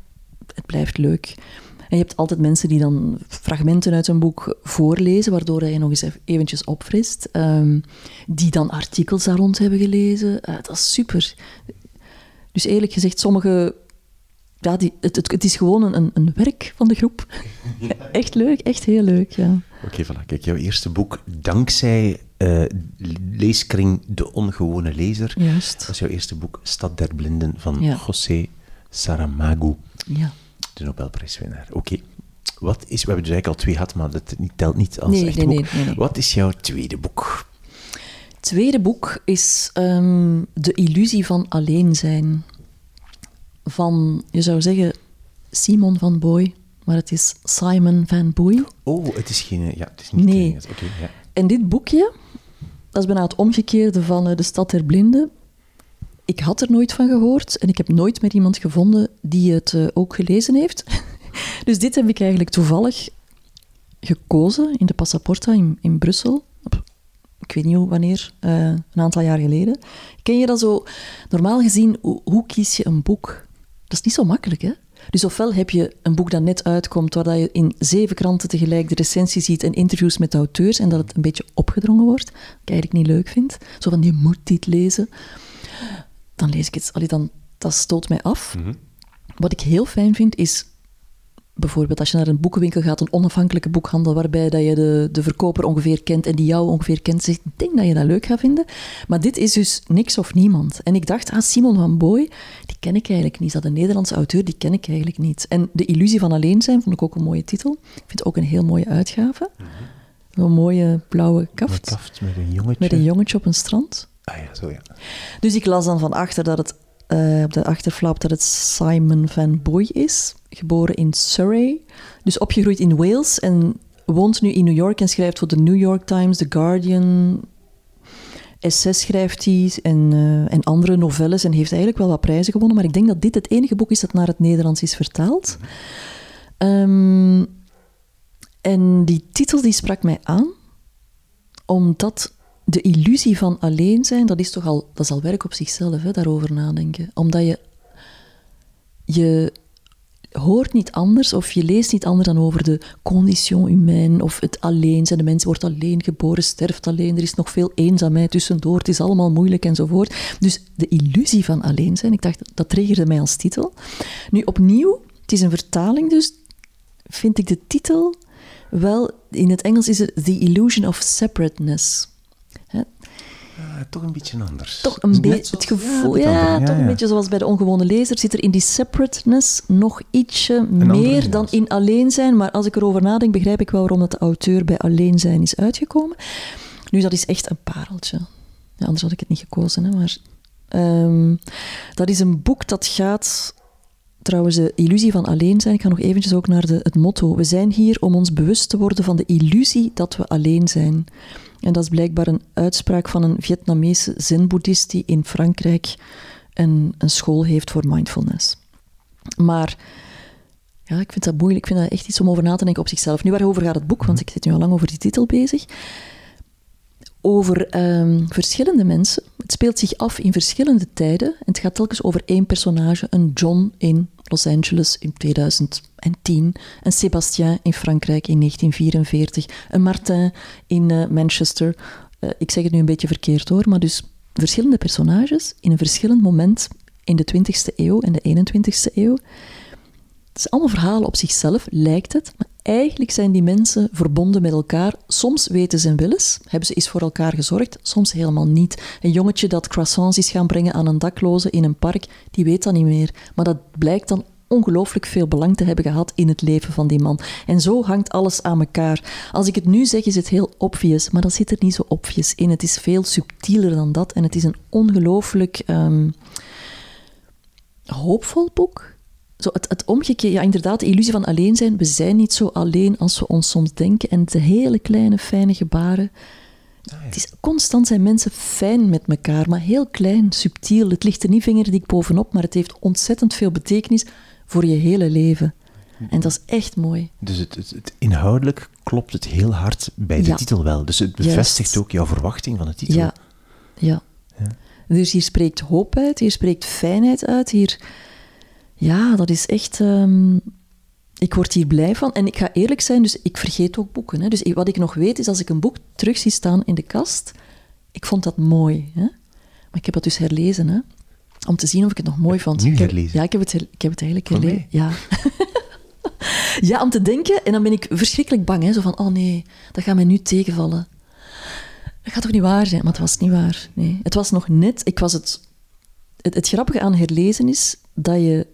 het blijft leuk. En je hebt altijd mensen die dan fragmenten uit een boek voorlezen, waardoor je nog eens ev- eventjes opfrist. Ehm, die dan artikels daar rond hebben gelezen. Eh, dat is super. Dus eerlijk gezegd, sommige... Ja, die, het, het, het is gewoon een, een werk van de groep. Echt leuk, echt heel leuk, ja. Oké, voilà. Kijk, jouw eerste boek, dankzij eh, leeskring De Ongewone Lezer. Juist. Dat is jouw eerste boek, Stad der Blinden, van Ja. José Saramago, Ja. de Nobelprijswinnaar. Oké. Wat is, we hebben dus eigenlijk al twee gehad, maar dat telt niet als Nee, echt nee, boek. nee. Wat is jouw tweede boek? tweede boek is ehm, De illusie van alleen zijn. Van, je zou zeggen, Simon van Boy, maar het is Simon van Boy. Oh, het is geen... Ja, het is niet... Nee. ja. En dit boekje, dat is bijna het omgekeerde van eh, De Stad der Blinden. Ik had er nooit van gehoord en ik heb nooit meer iemand gevonden die het eh, ook gelezen heeft. dus dit heb ik eigenlijk toevallig gekozen in de Passaporta in, in Brussel. Ik weet niet hoe, wanneer, eh, een aantal jaar geleden. Ken je dat zo? Normaal gezien, hoe, hoe kies je een boek? Dat is niet zo makkelijk, hè? Dus ofwel heb je een boek dat net uitkomt, waar dat je in zeven kranten tegelijk de recensie ziet en interviews met de auteurs en dat het een beetje opgedrongen wordt, wat ik eigenlijk niet leuk vind. Zo van, je moet dit lezen. Dan lees ik het. Allee, dan, dat stoot mij af. Wat ik heel fijn vind, is bijvoorbeeld als je naar een boekenwinkel gaat, een onafhankelijke boekhandel, waarbij dat je de, de verkoper ongeveer kent en die jou ongeveer kent, zegt, ik denk dat je dat leuk gaat vinden. Maar dit is dus niks of niemand. En ik dacht, ah, Simon van Boy, die ken ik eigenlijk niet. Dat een Nederlandse auteur, die ken ik eigenlijk niet. En De Illusie van Alleen zijn vond ik ook een mooie titel. Ik vind het ook een heel mooie uitgave. Een mooie blauwe kaft, kaft, met een jongetje. met een jongetje op een strand. Ah ja, zo ja. Dus ik las dan van achter dat het, eh, op de achterflap dat het Simon van Boy is, geboren in Surrey, dus opgegroeid in Wales en woont nu in New York en schrijft voor de New York Times, The Guardian, essays schrijft hij en, eh, en andere novelles en heeft eigenlijk wel wat prijzen gewonnen, maar ik denk dat dit het enige boek is dat naar het Nederlands is vertaald. Ehm, en die titel die sprak mij aan, omdat de illusie van alleen zijn, dat is toch al, dat is al werk op zichzelf, daarover nadenken. Omdat je, je hoort niet anders of je leest niet anders dan over de condition humaine of het alleen zijn. De mens wordt alleen geboren, sterft alleen, er is nog veel eenzaamheid tussendoor, het is allemaal moeilijk enzovoort. Dus de illusie van alleen zijn, ik dacht, dat triggerde mij als titel. Nu opnieuw, het is een vertaling dus, vind ik de titel wel, in het Engels is het The Illusion of Separateness. Uh, toch een beetje anders. Toch een beetje het gevoel, ja, ja, ja toch een beetje zoals bij de ongewone lezer, zit er in die separateness nog ietsje meer dan in alleen zijn. Maar als ik erover nadenk, begrijp ik wel waarom dat de auteur bij alleen zijn is uitgekomen. Nu, dat is echt een pareltje. Anders had ik het niet gekozen, hè, maar... Um, dat is een boek dat gaat trouwens de illusie van alleen zijn. Ik ga nog eventjes ook naar de, het motto. We zijn hier om ons bewust te worden van de illusie dat we alleen zijn. En dat is blijkbaar een uitspraak van een Vietnamese zen-boeddhist die in Frankrijk een, een school heeft voor mindfulness. Maar ja, ik vind dat moeilijk. Ik vind dat echt iets om over na te denken op zichzelf. Nu, waarover gaat het boek? Want ik zit nu al lang over die titel bezig. Over um, verschillende mensen. Het speelt zich af in verschillende tijden. En het gaat telkens over één personage. Een John in Los Angeles in 2010, een Sébastien in Frankrijk in 1944, een Martin in uh, Manchester. Uh, ik zeg het nu een beetje verkeerd hoor, maar dus verschillende personages in een verschillend moment in de 20e eeuw en de 21e eeuw. Het is allemaal verhalen op zichzelf, lijkt het, maar eigenlijk zijn die mensen verbonden met elkaar. Soms weten ze en willen hebben ze eens voor elkaar gezorgd, soms helemaal niet. Een jongetje dat croissants is gaan brengen aan een dakloze in een park, die weet dat niet meer. Maar dat blijkt dan ongelooflijk veel belang te hebben gehad in het leven van die man. En zo hangt alles aan elkaar. Als ik het nu zeg, is het heel obvious, maar dat zit er niet zo obvious in. Het is veel subtieler dan dat en het is een ongelooflijk um, hoopvol boek zo het, het omgekeerde, ja, inderdaad, de illusie van alleen zijn. We zijn niet zo alleen als we ons soms denken. En de hele kleine, fijne gebaren. Ah, het is, constant zijn mensen fijn met elkaar, maar heel klein, subtiel. Het ligt er niet vingerdik bovenop, maar het heeft ontzettend veel betekenis voor je hele leven. En dat is echt mooi. Dus het, het, inhoudelijk klopt het heel hard bij de titel wel. Dus het bevestigt ook jouw verwachting van de titel. Ja. ja. ja. Dus hier spreekt hoop uit, hier spreekt fijnheid uit, hier ja, dat is echt. Um, ik word hier blij van. En ik ga eerlijk zijn, dus ik vergeet ook boeken. Hè. Dus wat ik nog weet is als ik een boek terug zie staan in de kast, ik vond dat mooi. Hè. Maar ik heb het dus herlezen, hè, om te zien of ik het nog mooi vond. Nu herlezen? ja, ik heb het, ik heb het eigenlijk herlezen. Ja. ja, om te denken. En dan ben ik verschrikkelijk bang. Hè, zo van, oh nee, dat gaat mij nu tegenvallen. Dat gaat toch niet waar zijn? Maar het was niet waar. Nee. Het was nog net... Ik was het, het, het grappige aan herlezen is dat je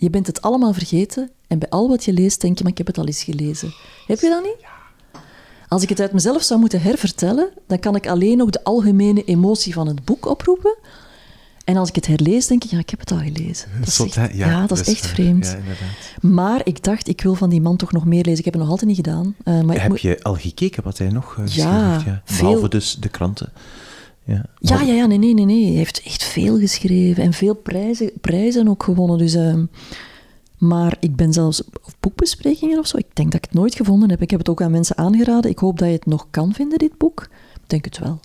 je bent het allemaal vergeten en bij al wat je leest denk je, maar ik heb het al eens gelezen. Heb je dat niet? Als ik het uit mezelf zou moeten hervertellen, dan kan ik alleen nog de algemene emotie van het boek oproepen. En als ik het herlees, denk ik, ja, ik heb het al gelezen. Dat echt, ja, dat is echt vreemd. Ja, maar ik dacht, ik wil van die man toch nog meer lezen. Ik heb het nog altijd niet gedaan. Uh, maar heb je al gekeken wat hij nog uh, ja, heeft? Ja, behalve dus de kranten. Ja, ja, ja, ja, nee, nee, nee, nee. Hij heeft echt veel geschreven en veel prijzen, prijzen ook gewonnen. Dus, uh, maar ik ben zelfs op boekbesprekingen of zo. Ik denk dat ik het nooit gevonden heb. Ik heb het ook aan mensen aangeraden. Ik hoop dat je het nog kan vinden, dit boek. Ik denk het wel.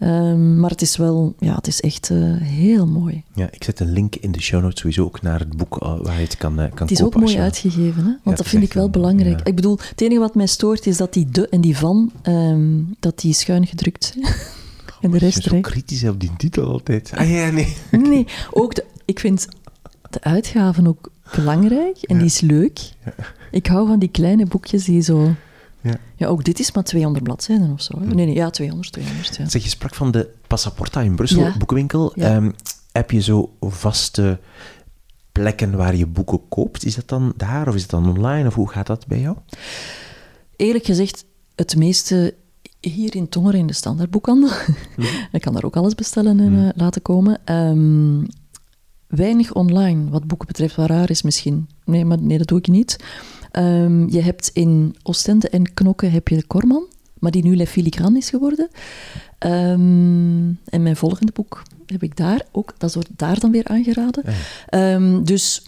Um, maar het is wel, ja, het is echt uh, heel mooi. Ja, ik zet een link in de show notes sowieso ook naar het boek uh, waar je het kan, uh, kan Het is ook mooi uitgegeven, hè? want ja, dat vind ik wel belangrijk. Ik bedoel, het enige wat mij stoort is dat die de en die van, um, dat die schuin gedrukt en de rest zo kritisch op die titel altijd. Ah ja, nee. Nee, ook de, ik vind de uitgaven ook belangrijk en die is leuk. Ik hou van die kleine boekjes die zo... Ja. ja, ook dit is maar 200 bladzijden of zo. Nee, nee, ja, 200, 200. Ja. Zeg, je sprak van de Passaporta in Brussel, boekenwinkel. Um, heb je zo vaste plekken waar je boeken koopt? Is dat dan daar of is het dan online of hoe gaat dat bij jou? Eerlijk gezegd, het meeste hier in Tongeren in de standaardboekhandel. Mm. Ik kan daar ook alles bestellen en uh, laten komen. Um, weinig online, wat boeken betreft, wat raar is misschien. Nee, maar nee, dat doe ik niet. Um, je hebt in Oostende en Knokke heb je Korman, maar die nu Le Filigran is geworden. Um, en mijn volgende boek heb ik daar ook, dat wordt daar dan weer aangeraden. Ja. dus,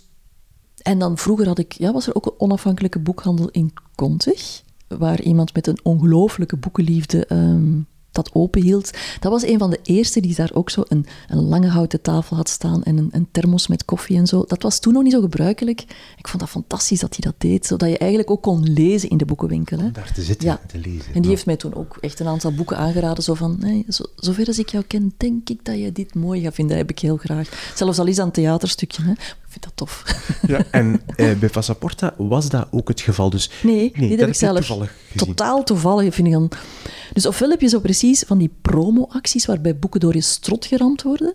en dan vroeger had ik, ja, was er ook een onafhankelijke boekhandel in Kontig waar iemand met een ongelooflijke boekenliefde um, dat open hield. Dat was een van de eerste die daar ook zo een, een lange houten tafel had staan en een, een thermos met koffie en zo. Dat was toen nog niet zo gebruikelijk. Ik vond dat fantastisch dat hij dat deed, zodat je eigenlijk ook kon lezen in de boekenwinkel. Hè. Om daar te zitten Ja. en te lezen. En die heeft mij toen ook echt een aantal boeken aangeraden. Zo van, nee, zo, zover als ik jou ken, denk ik dat je dit mooi gaat vinden. Dat heb ik heel graag. Zelfs al is dat een theaterstukje. Hè. Ik vind dat tof. Ja, en eh, bij Passaporta was dat ook het geval. Dus Nee, Nee, dit dat heb ik zelf toevallig totaal toevallig vind ik dan. Dus ofwel heb je zo precies van die promo-acties waarbij boeken door je strot geramd worden.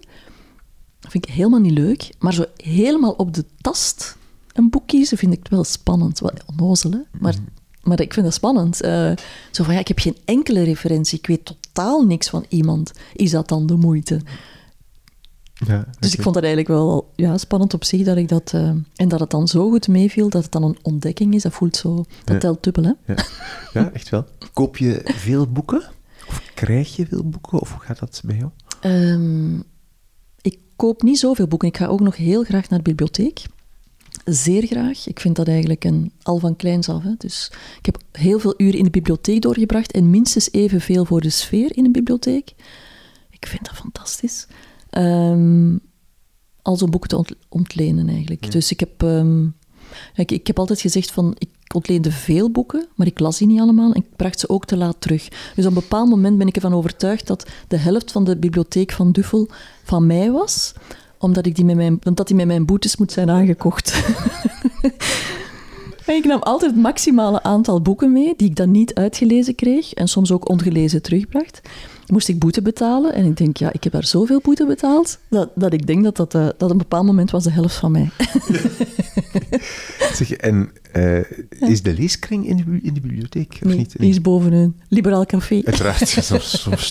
Dat vind ik helemaal niet leuk. Maar zo helemaal op de tast een boek kiezen vind ik wel spannend. Wel onnozel, hè? Maar, Mhm. maar ik vind dat spannend. Eh, zo van, ja, ik heb geen enkele referentie. Ik weet totaal niks van iemand. Is dat dan de moeite? Ja, Dus ik vond dat eigenlijk wel ja, spannend op zich dat ik dat... eh, en dat het dan zo goed meeviel, dat het dan een ontdekking is. Dat voelt zo... Dat Ja. telt dubbel, hè? Ja. ja, echt wel. Koop je veel boeken? Of krijg je veel boeken? Of hoe gaat dat bij jou? Ehm, ik koop niet zoveel boeken. Ik ga ook nog heel graag naar de bibliotheek. Zeer graag. Ik vind dat eigenlijk een, al van kleins af. Hè. Dus ik heb heel veel uren in de bibliotheek doorgebracht en minstens evenveel voor de sfeer in de bibliotheek. Ik vind dat fantastisch. Ehm al zo'n boeken te ont- ontlenen eigenlijk. Dus ik heb, ehm, ik, ik heb altijd gezegd van, ik ontleende veel boeken, maar ik las die niet allemaal en ik bracht ze ook te laat terug. Dus op een bepaald moment ben ik ervan overtuigd dat de helft van de bibliotheek van Duffel van mij was, omdat, ik die met mijn, omdat die met mijn boetes moet zijn aangekocht. En ik nam altijd het maximale aantal boeken mee, die ik dan niet uitgelezen kreeg en soms ook ongelezen terugbracht. Moest ik boete betalen en ik denk, ja, ik heb daar zoveel boete betaald, dat, dat ik denk dat dat, eh, dat een bepaald moment was de helft van mij. Zeg, en eh, is de leeskring in de, in de bibliotheek? Of Nee, niet? die is bovenin. Liberaal café. Uiteraard,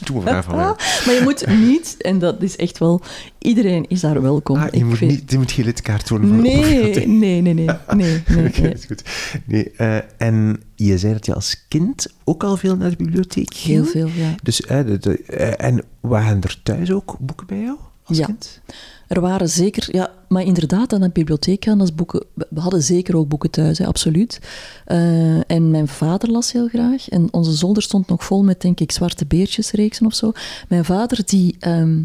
zo'n vraag van mij. Maar je moet niet, en dat is echt wel, iedereen is daar welkom. Ah, je Ik moet, vind- niet, je moet geen lidkaart worden voor de Nee, bibliotheek. nee, nee, nee. nee, nee, nee. is goed. Nee, eh, en je zei dat je als kind ook al veel naar de bibliotheek ging. Heel veel, ja. Dus, eh, de, de- en waren er thuis ook boeken bij jou als Ja. kind? Er waren zeker, ja, maar inderdaad, aan de bibliotheek gaan, dat is boeken, we hadden zeker ook boeken thuis, hè, absoluut. Eh, en mijn vader las heel graag. En onze zolder stond nog vol met, denk ik, zwarte beertjesreeksen of zo. Mijn vader, die ehm,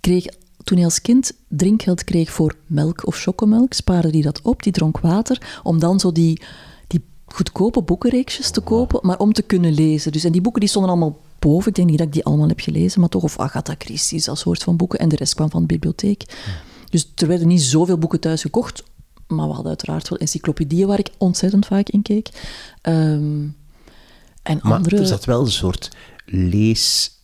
kreeg, toen hij als kind drinkgeld kreeg voor melk of chocomelk, spaarde hij dat op, die dronk water, om dan zo die, die goedkope boekenreeksjes te kopen, maar om te kunnen lezen. Dus, en die boeken die stonden allemaal boven. Ik denk niet dat ik die allemaal heb gelezen, maar toch, of Agatha Christie, dat soort van boeken. En de rest kwam van de bibliotheek. Dus er werden niet zoveel boeken thuis gekocht, maar we hadden uiteraard wel encyclopedieën waar ik ontzettend vaak in keek. Ehm, en Maar andere... er zat wel een soort leesdrang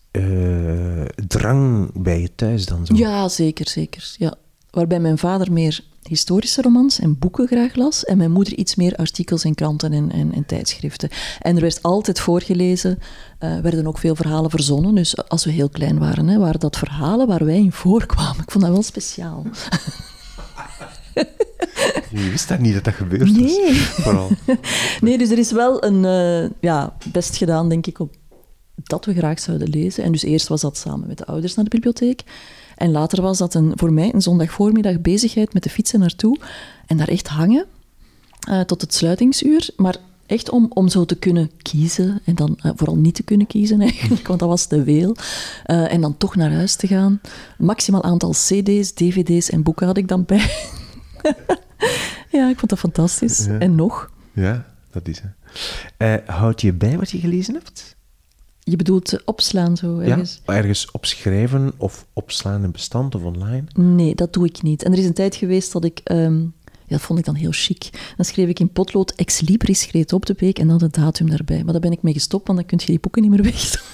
bij je thuis dan zo. Ja, zeker, zeker. Ja. Waarbij mijn vader meer historische romans en boeken graag las en mijn moeder iets meer artikels en kranten en, en, en tijdschriften. En er werd altijd voorgelezen, eh werden ook veel verhalen verzonnen. Dus als we heel klein waren, hè, waren dat verhalen waar wij in voorkwamen. Ik vond dat wel speciaal. Je wist dat niet dat dat gebeurd was. Nee. Vooral. Nee, dus er is wel een eh, ja, best gedaan, denk ik, op dat we graag zouden lezen. En dus eerst was dat samen met de ouders naar de bibliotheek. En later was dat een, voor mij een zondagvoormiddag bezigheid met de fietsen naartoe. En daar echt hangen eh, tot het sluitingsuur. Maar echt om, om zo te kunnen kiezen. En dan eh, vooral niet te kunnen kiezen eigenlijk, want dat was te veel. Eh, en dan toch naar huis te gaan. Maximaal aantal cd's, dvd's en boeken had ik dan bij. ja, ik vond dat fantastisch. Ja. En nog. Ja, dat is het. Houd je bij wat je gelezen hebt? Je bedoelt opslaan zo ergens? Ja? Ergens opschrijven of opslaan in bestand of online? Nee, dat doe ik niet. En er is een tijd geweest dat ik... ehm, ja, dat vond ik dan heel chic. Dan schreef ik in potlood ex libris greet op de beek en dan de datum daarbij. Maar daar ben ik mee gestopt, want dan kun je die boeken niet meer weg.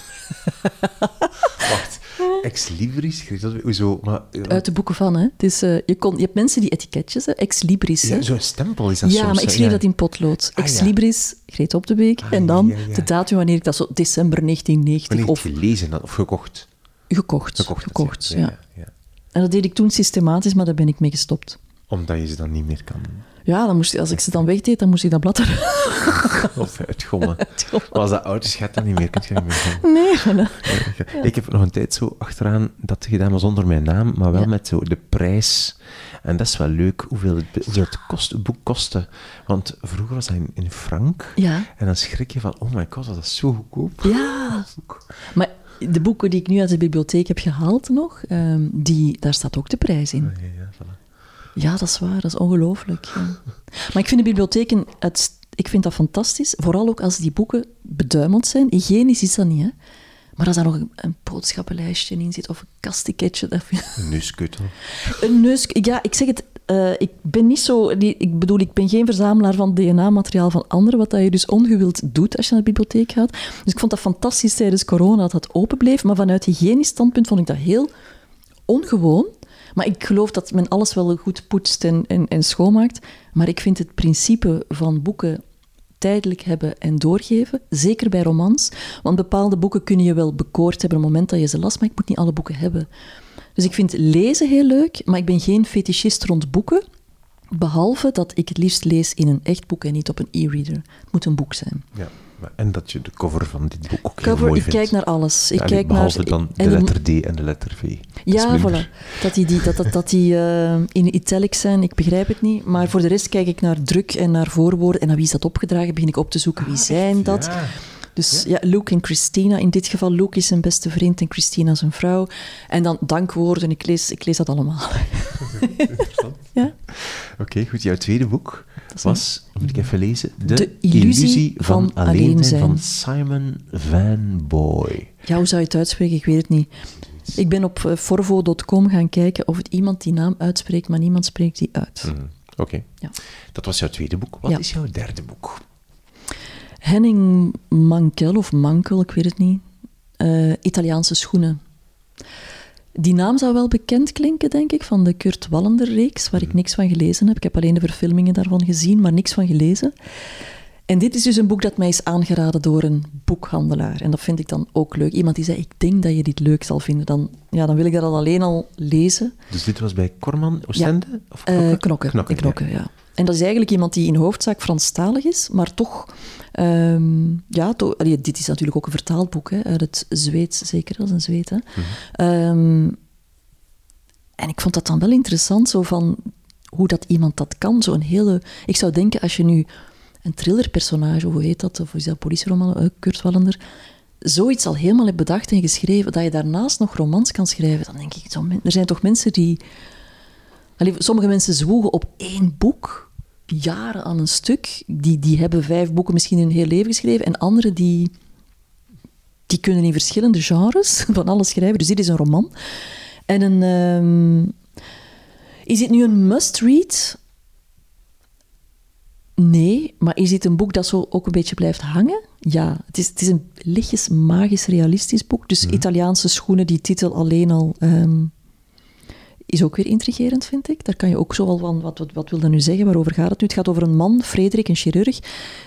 Wacht, ex libris? Hoezo? Maar, eh, Uit de boeken van, hè. Het is, eh, je, kon, je hebt mensen die etiketjes, hè. ex libris, hè. ja, Zo'n stempel is dat Ja, soms. maar ik schreef Ja. dat in potlood. Ah, Ex ja. libris, Greet op de Beek. Ah, en dan ja, ja. de datum wanneer ik dat zo... December 1990 Wanneer of gelezen dan, of gekocht? gekocht. Gekocht, Gekocht, ja. ja, ja. En dat deed ik toen systematisch, maar daar ben ik mee gestopt. Omdat je ze dan niet meer kan. Ja, dan moest, als ik ze dan wegdeed, dan moest ik dat blad er... Of uitgommen. Maar als dat oud is, gaat dat niet meer. Kun je niet meer gaan. Nee, voilà. Ik heb nog een tijd zo achteraan dat gedaan, maar zonder mijn naam, maar wel Ja. met zo de prijs. En dat is wel leuk, hoeveel het, hoeveel het, kost, het boek kostte. Want vroeger was dat in, in frank. Ja. En dan schrik je van, oh my god, dat is zo goedkoop. Ja. Maar de boeken die ik nu uit de bibliotheek heb gehaald nog, ehm, die, daar staat ook de prijs in. Ja, ja, voilà. Ja, dat is waar. Dat is ongelooflijk. ja. Maar ik vind de bibliotheken, het, ik vind dat fantastisch. Vooral ook als die boeken beduimeld zijn. Hygiënisch is dat niet, hè. Maar als daar nog een, een boodschappenlijstje in zit of een kastiketje, dat vind Een neuskuttel. een neus... Ja, ik zeg het, eh, ik ben niet zo... die- Ik bedoel, ik ben geen verzamelaar van DNA-materiaal van anderen, wat dat je dus ongewild doet als je naar de bibliotheek gaat. Dus ik vond dat fantastisch tijdens corona dat dat open bleef. Maar vanuit hygiënisch standpunt vond ik dat heel ongewoon. Maar ik geloof dat men alles wel goed poetst en, en, schoonmaakt. Maar ik vind het principe van boeken tijdelijk hebben en doorgeven, zeker bij romans. Want bepaalde boeken kun je wel bekoord hebben op het moment dat je ze las, maar ik moet niet alle boeken hebben. Dus ik vind lezen heel leuk, maar ik ben geen fetischist rond boeken. Behalve dat ik het liefst lees in een echt boek en niet op een e-reader. Het moet een boek zijn. Ja. En dat je de cover van dit boek ook heel Cover, ik kijk naar alles. Ik Ja, kijk behalve naar, dan de letter D en de letter V. Ja, voilà. Dat die, die, dat, dat, dat die eh, in italic zijn, ik begrijp het niet. Maar voor de rest kijk ik naar druk en naar voorwoorden. En naar wie is dat opgedragen, begin ik op te zoeken. Wie zijn dat? Ja. Dus ja, Luke en Christina. In dit geval, Luke is zijn beste vriend en Christina zijn vrouw. En dan dankwoorden. Ik lees, ik lees dat allemaal. ja? Oké, goed. Jouw tweede boek was, moet ik even lezen, De, De illusie van alleen zijn. van Simon Van Boy. ja, hoe zou je het uitspreken? Ik weet het niet. Ik ben op eh, forvo.com gaan kijken of het iemand die naam uitspreekt, maar niemand spreekt die uit. Mhm. Oké. Ja. Dat was jouw tweede boek. Wat Ja. is jouw derde boek? Henning Mankel, of Mankel, ik weet het niet. Eh, Italiaanse schoenen. Die naam zou wel bekend klinken, denk ik, van de Kurt Wallender-reeks, waar ik niks van gelezen heb. Ik heb alleen de verfilmingen daarvan gezien, maar niks van gelezen. En dit is dus een boek dat mij is aangeraden door een boekhandelaar. En dat vind ik dan ook leuk. Iemand die zei, ik denk dat je dit leuk zal vinden. Dan, ja, dan wil ik dat al alleen al lezen. Dus dit was bij Korman Oostende? Of Eh, Knokken? knokken. Knokken, in knokken, ja. En dat is eigenlijk iemand die in hoofdzaak Franstalig is, maar toch... ehm, ja, to- allee, dit is natuurlijk ook een vertaald boek, hè, uit het Zweeds, zeker. Is een Zweed, hè. Ehm, en ik vond dat dan wel interessant, zo van hoe dat iemand dat kan. Zo'n hele... Ik zou denken, als je nu een thrillerpersonage, hoe heet dat, of is dat politieroman, eh, Kurt Wallander, zoiets al helemaal hebt bedacht en geschreven, dat je daarnaast nog romans kan schrijven, dan denk ik, zo er zijn toch mensen die... Allee, sommige mensen zwoegen op één boek, jaren aan een stuk. Die, die hebben vijf boeken misschien in hun heel leven geschreven. En anderen die, die kunnen in verschillende genres van alles schrijven. Dus dit is een roman. En een... ehm, is dit nu een must-read? Nee, maar is dit een boek dat zo ook een beetje blijft hangen? Ja, het is, het is een lichtjes magisch realistisch boek. Dus Italiaanse schoenen, die titel alleen al... ehm, is ook weer intrigerend, vind ik. Daar kan je ook zo wel van, wat, wat, wat wil dat nu zeggen, waarover gaat het nu? Het gaat over een man, Frederik, een chirurg,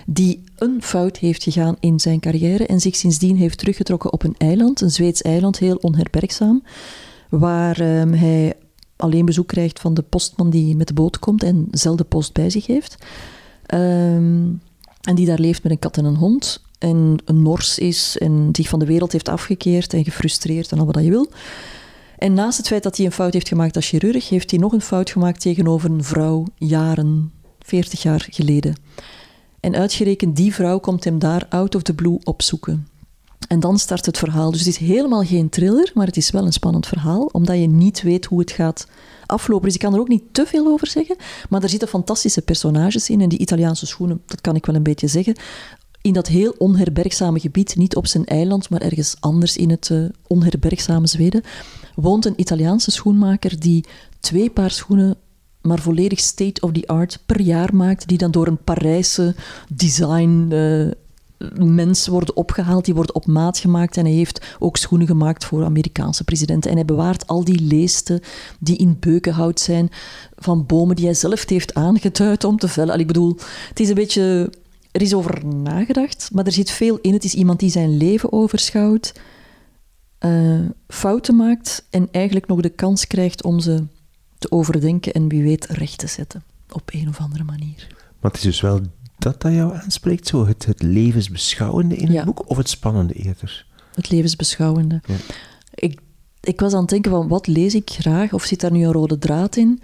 die een fout heeft gegaan in zijn carrière en zich sindsdien heeft teruggetrokken op een eiland, een Zweeds eiland, heel onherbergzaam, waar ehm, hij alleen bezoek krijgt van de postman die met de boot komt en zelden post bij zich heeft. Ehm, en die daar leeft met een kat en een hond. En een nors is en zich van de wereld heeft afgekeerd en gefrustreerd en al wat je wil. En naast het feit dat hij een fout heeft gemaakt als chirurg, heeft hij nog een fout gemaakt tegenover een vrouw jaren, 40 jaar geleden. En uitgerekend die vrouw komt hem daar out of the blue opzoeken. En dan start het verhaal. Dus het is helemaal geen thriller, maar het is wel een spannend verhaal, omdat je niet weet hoe het gaat aflopen. Dus ik kan er ook niet te veel over zeggen, maar er zitten fantastische personages in. En die Italiaanse schoenen, dat kan ik wel een beetje zeggen. In dat heel onherbergzame gebied, niet op zijn eiland, maar ergens anders in het eh, onherbergzame Zweden, woont een Italiaanse schoenmaker die twee paar schoenen maar volledig state-of-the-art per jaar maakt, die dan door een Parijse design eh, mens worden opgehaald, die worden op maat gemaakt en hij heeft ook schoenen gemaakt voor Amerikaanse presidenten. En hij bewaart al die leesten die in beukenhout zijn van bomen die hij zelf heeft aangeduid om te vellen. Al, ik bedoel, het is een beetje... Er is over nagedacht, maar er zit veel in. Het is iemand die zijn leven overschouwt, eh, fouten maakt en eigenlijk nog de kans krijgt om ze te overdenken en wie weet recht te zetten. Op een of andere manier. Maar het is dus wel dat dat jou aanspreekt, zo het, het levensbeschouwende in het boek, of het spannende eerder? Het levensbeschouwende. Ja. Ik, ik was aan het denken van wat lees ik graag, of zit daar nu een rode draad in?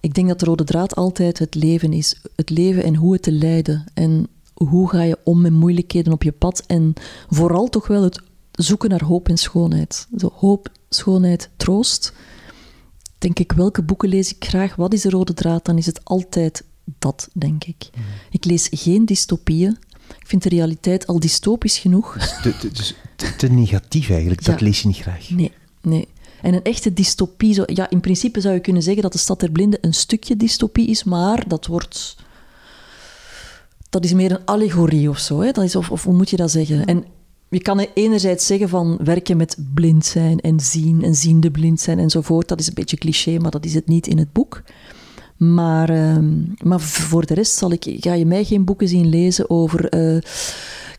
Ik denk dat de rode draad altijd het leven is. Het leven en hoe het te leiden. En hoe ga je om met moeilijkheden op je pad. En vooral toch wel het zoeken naar hoop en schoonheid. Zo, hoop, schoonheid, troost. Denk ik, welke boeken lees ik graag? Wat is de rode draad? Dan is het altijd dat, denk ik. Hmm. Ik lees geen dystopieën. Ik vind de realiteit al dystopisch genoeg. Te, te, dus te, te negatief eigenlijk, dat lees je niet graag. Nee, nee. En een echte dystopie, zo, ja, in principe zou je kunnen zeggen dat de Stad der Blinden een stukje dystopie is, maar dat wordt... Dat is meer een allegorie of zo. Hè? Dat is, of, of hoe moet je dat zeggen? En je kan enerzijds zeggen van werken met blind zijn en zien en ziende blind zijn enzovoort. Dat is een beetje cliché, maar dat is het niet in het boek. Maar, ehm, maar voor de rest zal ik, ga je mij geen boeken zien lezen over eh,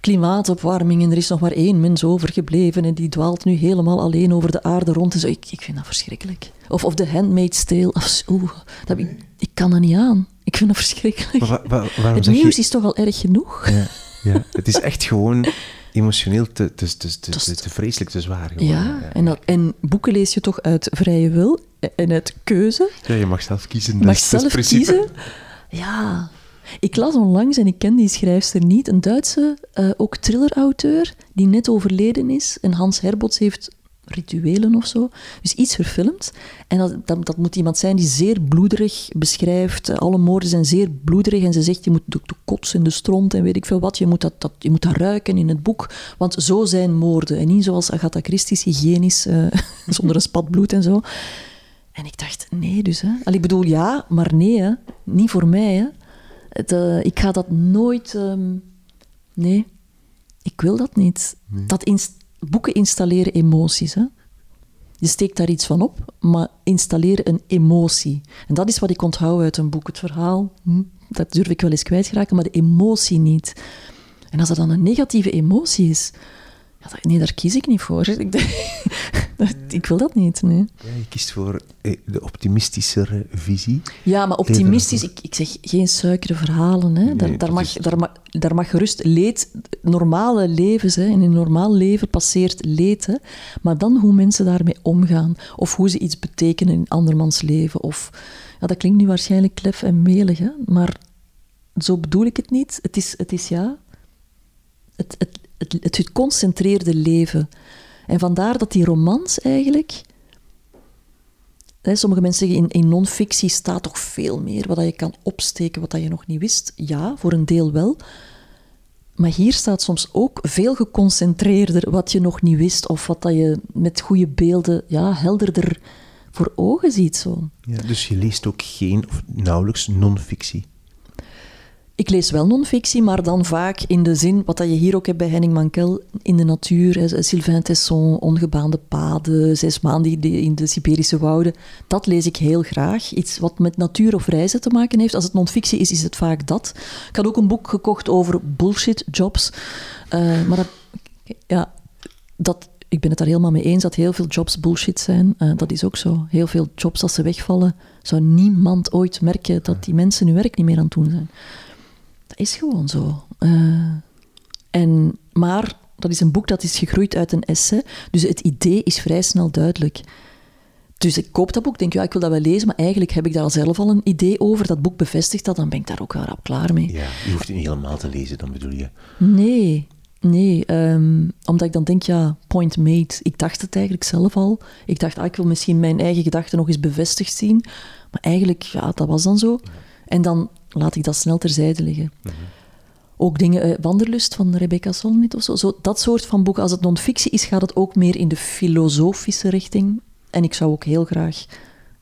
klimaatopwarming en er is nog maar één mens overgebleven en die dwaalt nu helemaal alleen over de aarde rond. En zo. Ik, ik vind dat verschrikkelijk. Of, of The Handmaid's Tale. Of. Oeh, dat, ik, ik kan dat niet aan. Ik vind dat verschrikkelijk. Wa- wa- Het nieuws je... is toch al erg genoeg? Ja, ja. Het is echt gewoon emotioneel te, te, te, te, te, vreselijk, te zwaar geworden. Ja, en, dat, en boeken lees je toch uit vrije wil en uit keuze. Ja, je mag zelf kiezen. Je mag dat zelf principe. kiezen. Ja. Ik las onlangs, en ik ken die schrijfster niet, een Duitse, eh, ook thriller-auteur, die net overleden is. En Hans Herbots heeft rituelen of zo. Dus iets verfilmd. En dat, dat, dat moet iemand zijn die zeer bloederig beschrijft. Eh, Alle moorden zijn zeer bloederig. En ze zegt, je moet de, de kots in de stront en weet ik veel wat. Je moet dat, dat, je moet dat ruiken in het boek. Want zo zijn moorden. En niet zoals Agatha Christie's, hygiënisch, eh, zonder een spat bloed en zo. En ik dacht, nee dus. Hè. Al, ik bedoel, ja, maar nee. Hè. Niet voor mij. Hè. Het, eh, ik ga dat nooit... ehm, nee, ik wil dat niet. Dat ins- boeken installeren emoties. Hè. Je steekt daar iets van op, maar installeren een emotie. En dat is wat ik onthoud uit een boek. Het verhaal, hm, dat durf ik wel eens kwijtraken, maar de emotie niet. En als er dan een negatieve emotie is, ja, dat- nee, daar kies ik niet voor. Ik, denk- ik wil dat niet, nee. Ja, je kiest voor eh, de optimistischere visie. Ja, maar optimistisch, ik, ik zeg geen suikere verhalen. Hè. Daar, Nee, daar, dat mag, is- daar, mag, daar mag gerust leed, normale levens, hè. in een normaal leven passeert leed. Hè. Maar dan hoe mensen daarmee omgaan, of hoe ze iets betekenen in andermans leven. Of, ja, dat klinkt nu waarschijnlijk klef en melig, hè. maar zo bedoel ik het niet. Het is, het is ja, het, het, het, het geconcentreerde leven. En vandaar dat die romans eigenlijk... Sommige mensen zeggen, in, in non-fictie staat toch veel meer wat dat je kan opsteken, wat dat je nog niet wist. Ja, voor een deel wel. Maar hier staat soms ook veel geconcentreerder wat je nog niet wist, of wat dat je met goede beelden ja, helderder voor ogen ziet. Zo. Ja, dus je leest ook geen, of nauwelijks, non-fictie. Ik lees wel non-fictie, maar dan vaak in de zin, wat dat je hier ook hebt bij Henning Mankel, in de natuur, Sylvain Tesson, Ongebaande paden, Zes maanden in de- Siberische wouden. Dat lees ik heel graag. Iets wat met natuur of reizen te maken heeft. Als het non-fictie is, is het vaak dat. Ik had ook een boek gekocht over bullshit jobs. Eh, maar ja, dat, ik ben het daar helemaal mee eens dat heel veel jobs bullshit zijn. Eh, dat is ook zo. Heel veel jobs, als ze wegvallen, zou niemand ooit merken dat die mensen hun werk niet meer aan het doen zijn. Dat is gewoon zo. Eh, en, maar dat is een boek dat is gegroeid uit een essay. Dus het idee is vrij snel duidelijk. Dus ik koop dat boek, denk ja, ik wil dat wel lezen, maar eigenlijk heb ik daar al zelf al een idee over. Dat boek bevestigt dat, dan ben ik daar ook wel rap klaar mee. Ja, je hoeft het niet helemaal te lezen, dan bedoel je. Nee, nee. ehm, omdat ik dan denk, ja, point made. Ik dacht het eigenlijk zelf al. Ik dacht, ah, ik wil misschien mijn eigen gedachten nog eens bevestigd zien. Maar eigenlijk, ja, dat was dan zo. En dan laat ik dat snel terzijde liggen. Ook dingen, eh, Wanderlust van Rebecca Solnit of zo, zo. Dat soort van boeken. Als het non-fictie is, gaat het ook meer in de filosofische richting. En ik zou ook heel graag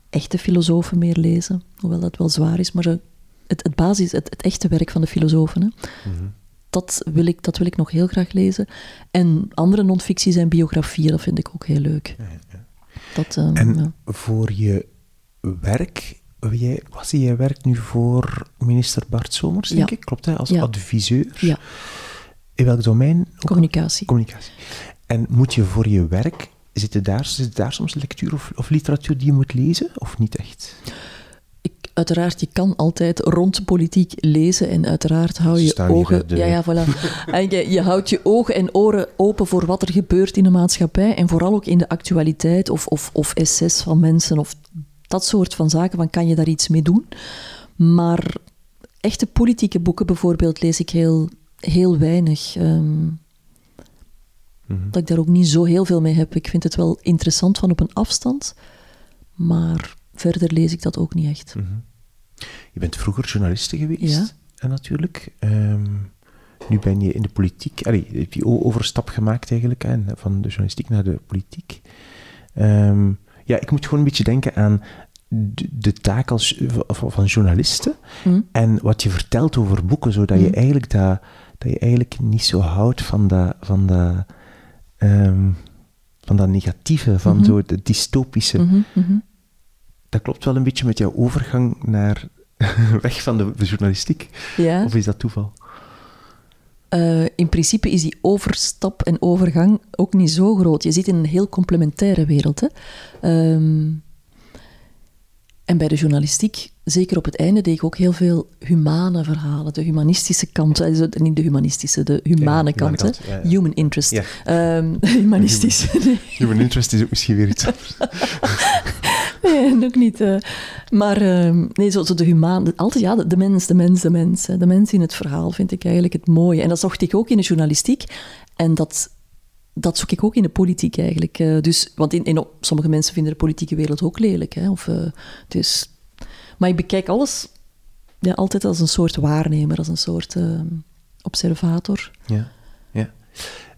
echte filosofen meer lezen. Hoewel dat wel zwaar is, maar zo het, het basis, het, het echte werk van de filosofen. Hè dat wil, ik, dat wil ik nog heel graag lezen. En andere non-fictie zijn biografieën, dat vind ik ook heel leuk. Dat, ehm, En ja. voor je werk, jij, was jij werkt nu voor minister Bart Somers, denk Ja. ik, klopt hè? Als Ja. adviseur. ja, In welk domein? Communicatie. Communicatie. En moet je voor je werk, zit daar, zit daar soms lectuur of, of literatuur die je moet lezen, of niet echt? Uiteraard, je kan altijd rond politiek lezen en uiteraard hou je ogen... de- Ja, ja, voilà. en je, je houdt je ogen en oren open voor wat er gebeurt in de maatschappij en vooral ook in de actualiteit of, of, of essays van mensen of dat soort van zaken, van kan je daar iets mee doen? Maar echte politieke boeken bijvoorbeeld lees ik heel, heel weinig. Ehm, Mhm. Dat ik daar ook niet zo heel veel mee heb. Ik vind het wel interessant van op een afstand, maar verder lees ik dat ook niet echt. Mhm. Je bent vroeger journaliste geweest, Ja. en natuurlijk. Ehm, nu ben je in de politiek. Allee, je die o- overstap gemaakt eigenlijk, hè, van de journalistiek naar de politiek. Ehm, ja, ik moet gewoon een beetje denken aan de, de taak als, van, journalisten Hm? en wat je vertelt over boeken, zodat je Mhm. eigenlijk dat, dat je eigenlijk niet zo houdt van dat, van dat, ehm, van dat negatieve, van Mhm. zo de dystopische. Mhm, mhm. Dat klopt wel een beetje met jouw overgang naar weg van de, de journalistiek. Ja. Of is dat toeval? Eh, in principe is die overstap en overgang ook niet zo groot. Je zit in een heel complementaire wereld. Hè? Ehm, en bij de journalistiek, zeker op het einde, deed ik ook heel veel humane verhalen. De humanistische kant, eh, niet de humanistische, de humane humane kant. hè. kant, ja, ja. Human interest. Ehm, humanistisch. Nee. Human interest is ook misschien weer iets anders. Nee, ook niet. eh. maar ehm, nee, zo, zo de humaan... de- Altijd, ja, de, de mens, de mens, de mens. hè. De mens in het verhaal vind ik eigenlijk het mooie. En dat zocht ik ook in de journalistiek. En dat, dat zoek ik ook in de politiek eigenlijk. Eh, dus, want in, in, sommige mensen vinden de politieke wereld ook lelijk. Hè? Of, eh, dus, maar ik bekijk alles ja, altijd als een soort waarnemer, als een soort ehm, observator. Ja, ja.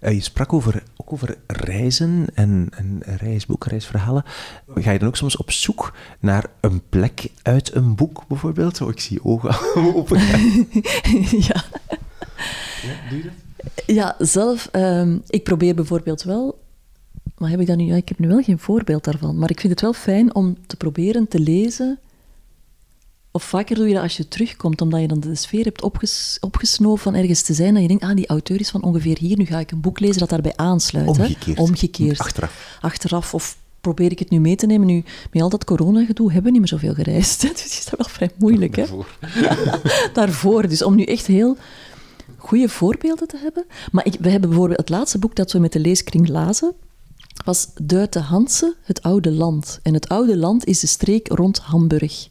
Je sprak over, ook over reizen en, en reisboeken, reisverhalen. Ga je dan ook soms op zoek naar een plek uit een boek, bijvoorbeeld? Oh, ik zie ogen open. ja. Ja, doe je dat? Ja, zelf, ehm, ik probeer bijvoorbeeld wel, maar heb ik dat nu, ja, ik heb nu wel geen voorbeeld daarvan, maar ik vind het wel fijn om te proberen te lezen. Of vaker doe je dat als je terugkomt, omdat je dan de sfeer hebt opges, opgesnoven van ergens te zijn, dat je denkt, ah, die auteur is van ongeveer hier, nu ga ik een boek lezen dat daarbij aansluit. hè. Omgekeerd. Omgekeerd. Achteraf. Achteraf, of probeer ik het nu mee te nemen. Nu, met al dat corona-gedoe hebben we niet meer zoveel gereisd, dus is dat wel vrij moeilijk, hè daarvoor. Dus om nu echt heel goede voorbeelden te hebben. Maar ik, we hebben bijvoorbeeld het laatste boek dat we met de leeskring lazen, was Duit de Hanse, Het Oude Land. En het Oude Land is de streek rond Hamburg.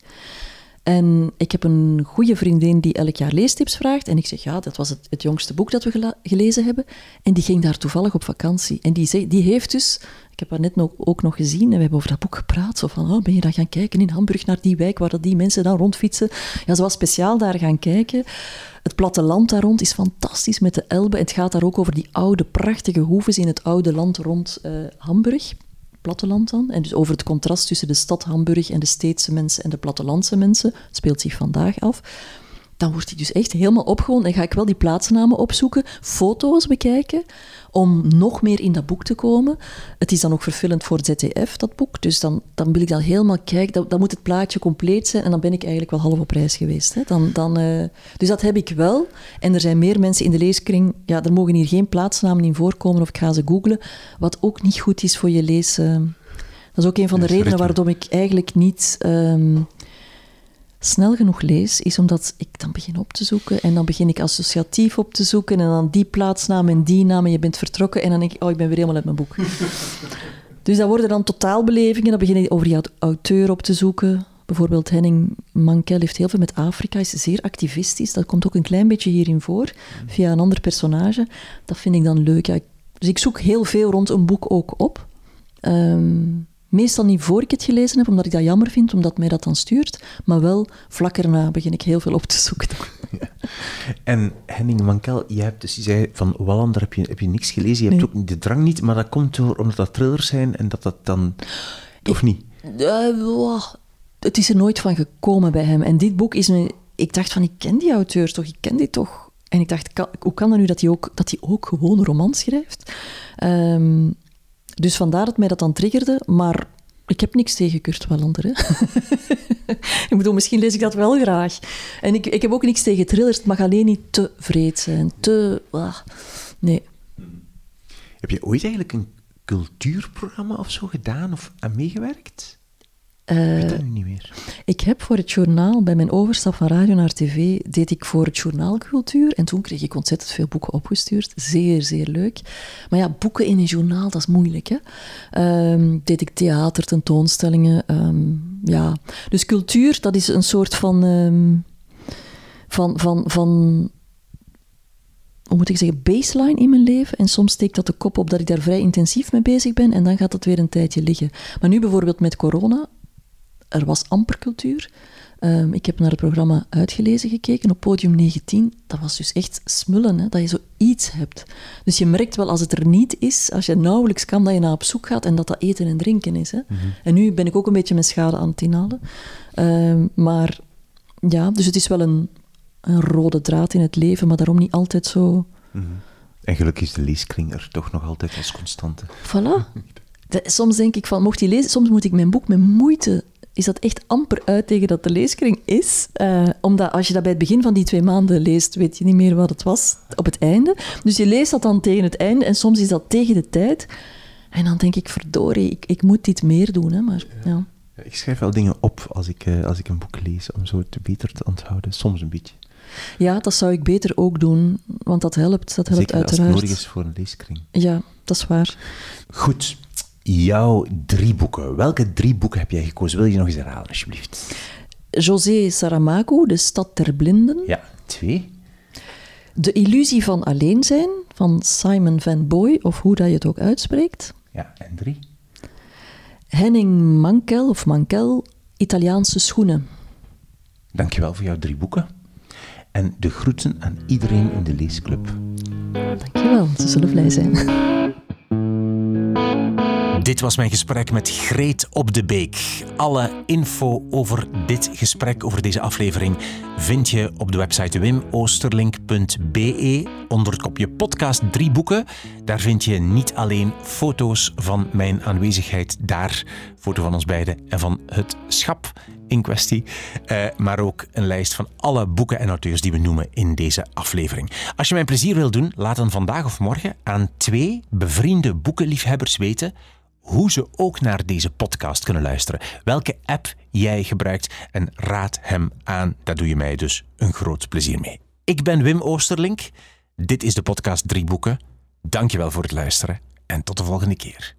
En ik heb een goede vriendin die elk jaar leestips vraagt. En ik zeg, ja, dat was het, het jongste boek dat we gelezen hebben. En die ging daar toevallig op vakantie. En die, die heeft dus, ik heb haar net ook nog gezien, en we hebben over dat boek gepraat. Zo van, oh, ben je dan gaan kijken in Hamburg naar die wijk waar dat die mensen dan rondfietsen? Ja, ze was speciaal daar gaan kijken. Het platteland daar rond is fantastisch met de Elbe. Het gaat daar ook over die oude, prachtige hoeves in het oude land rond eh, Hamburg platteland dan. En dus over het contrast tussen de stad Hamburg en de steedse mensen en de plattelandse mensen. Speelt zich vandaag af. Dan word ik dus echt helemaal opgewonden en ga ik wel die plaatsnamen opzoeken, foto's bekijken, om nog meer in dat boek te komen. Het is dan ook verfilmd voor ZDF, dat boek. Dus dan, dan wil ik dan helemaal kijken, dan, dan moet het plaatje compleet zijn en dan ben ik eigenlijk wel half op reis geweest. Hè. Dan, dan, eh, dus dat heb ik wel. En er zijn meer mensen in de leeskring. Ja, er mogen hier geen plaatsnamen in voorkomen of ik ga ze googlen, wat ook niet goed is voor je lees... eh, dat is ook een van de redenen waarom ik eigenlijk niet ehm, snel genoeg lees, is omdat ik dan begin op te zoeken en dan begin ik associatief op te zoeken en dan die plaatsnaam en die naam en je bent vertrokken en dan denk ik, oh, ik ben weer helemaal uit mijn boek. dus dat worden dan totaalbelevingen, dan begin ik over die auteur op te zoeken. Bijvoorbeeld Henning Mankell heeft heel veel met Afrika, is zeer activistisch. Dat komt ook een klein beetje hierin voor, via een ander personage. Dat vind ik dan leuk. Ja, dus ik zoek heel veel rond een boek ook op. Ehm, meestal niet voor ik het gelezen heb, omdat ik dat jammer vind, omdat mij dat dan stuurt. Maar wel vlak erna begin ik heel veel op te zoeken. En Henning Mankel, je hebt dus, je zei van Wallander heb je, heb je niks gelezen, je hebt ook de drang niet, maar dat komt door omdat dat thrillers zijn en dat dat dan... Of niet? Eh, wow. het is er nooit van gekomen bij hem. En dit boek is een... Ik dacht van, ik ken die auteur toch, ik ken die toch. En ik dacht, kan- hoe kan dat nu dat hij ook, dat hij ook gewoon een roman schrijft? Ehm, dus vandaar dat mij dat dan triggerde, maar ik heb niks tegen Kurt Wallander. Hè? ik bedoel, misschien lees ik dat wel graag. En ik, ik heb ook niks tegen thrillers, het mag alleen niet te vreed zijn, te... ah, nee. Heb je ooit eigenlijk een cultuurprogramma of zo gedaan of aan meegewerkt? Ik Eh, weet niet meer. Ik heb voor het journaal, bij mijn overstap van radio naar tv, deed ik voor het journaal cultuur. En toen kreeg ik ontzettend veel boeken opgestuurd. Zeer, zeer leuk. Maar ja, boeken in een journaal, dat is moeilijk. Hè? Ehm, deed ik theater, tentoonstellingen. ehm, ja. Dus cultuur, dat is een soort van... ehm, van, van, van hoe moet ik zeggen, baseline in mijn leven. En soms steekt dat de kop op dat ik daar vrij intensief mee bezig ben. En dan gaat dat weer een tijdje liggen. Maar nu bijvoorbeeld met corona, er was amper cultuur. Ehm, ik heb naar het programma Uitgelezen gekeken op podium 19. Dat was dus echt smullen, hè, dat je zoiets hebt. Dus je merkt wel als het er niet is, als je nauwelijks kan, dat je naar op zoek gaat en dat dat eten en drinken is. Hè. Mhm. En nu ben ik ook een beetje mijn schade aan het inhalen. Ehm, maar ja, dus het is wel een, een rode draad in het leven, maar daarom niet altijd zo... Mhm. En gelukkig is de leeskring er toch nog altijd als constante. Voilà. De- soms denk ik van, mocht die lezen, soms moet ik mijn boek met moeite is dat echt amper uit tegen dat de leeskring is. Eh, omdat als je dat bij het begin van die twee maanden leest, weet je niet meer wat het was op het einde. Dus je leest dat dan tegen het einde en soms is dat tegen de tijd. En dan denk ik, verdorie, ik, ik moet dit meer doen. Hè, maar, ja. Ja, Ik schrijf wel dingen op als ik, eh, als ik een boek lees, om zo het beter te onthouden. Soms een beetje. ja, dat zou ik beter ook doen, want dat helpt. Dat helpt Zeker als het uiteraard. nodig is voor een leeskring. Ja, dat is waar. Goed, jouw drie boeken. Welke drie boeken heb jij gekozen? Wil je nog eens herhalen, alsjeblieft? José Saramago, De Stad der Blinden. Ja, twee. De Illusie van Alleen Zijn, van Simon Van Boy, of hoe dat je het ook uitspreekt. Ja, en drie. Henning Mankel, of Mankel, Italiaanse schoenen. Dankjewel voor jouw drie boeken. En de groeten aan iedereen in de leesclub. Dankjewel, ze zullen blij zijn. Dit was mijn gesprek met Greet op de Beek. Alle info over dit gesprek, over deze aflevering, vind je op de website wimoosterlink.be onder het kopje podcast drie boeken. Daar vind je niet alleen foto's van mijn aanwezigheid daar, foto van ons beiden en van het schap in kwestie, eh, maar ook een lijst van alle boeken en auteurs die we noemen in deze aflevering. Als je mij een plezier wil doen, laat dan vandaag of morgen aan twee bevriende boekenliefhebbers weten hoe ze ook naar deze podcast kunnen luisteren. Welke app jij gebruikt en raad hem aan. Daar doe je mij dus een groot plezier mee. Ik ben Wim Oosterlink. Dit is de podcast Drie Boeken. Dankjewel voor het luisteren en tot de volgende keer.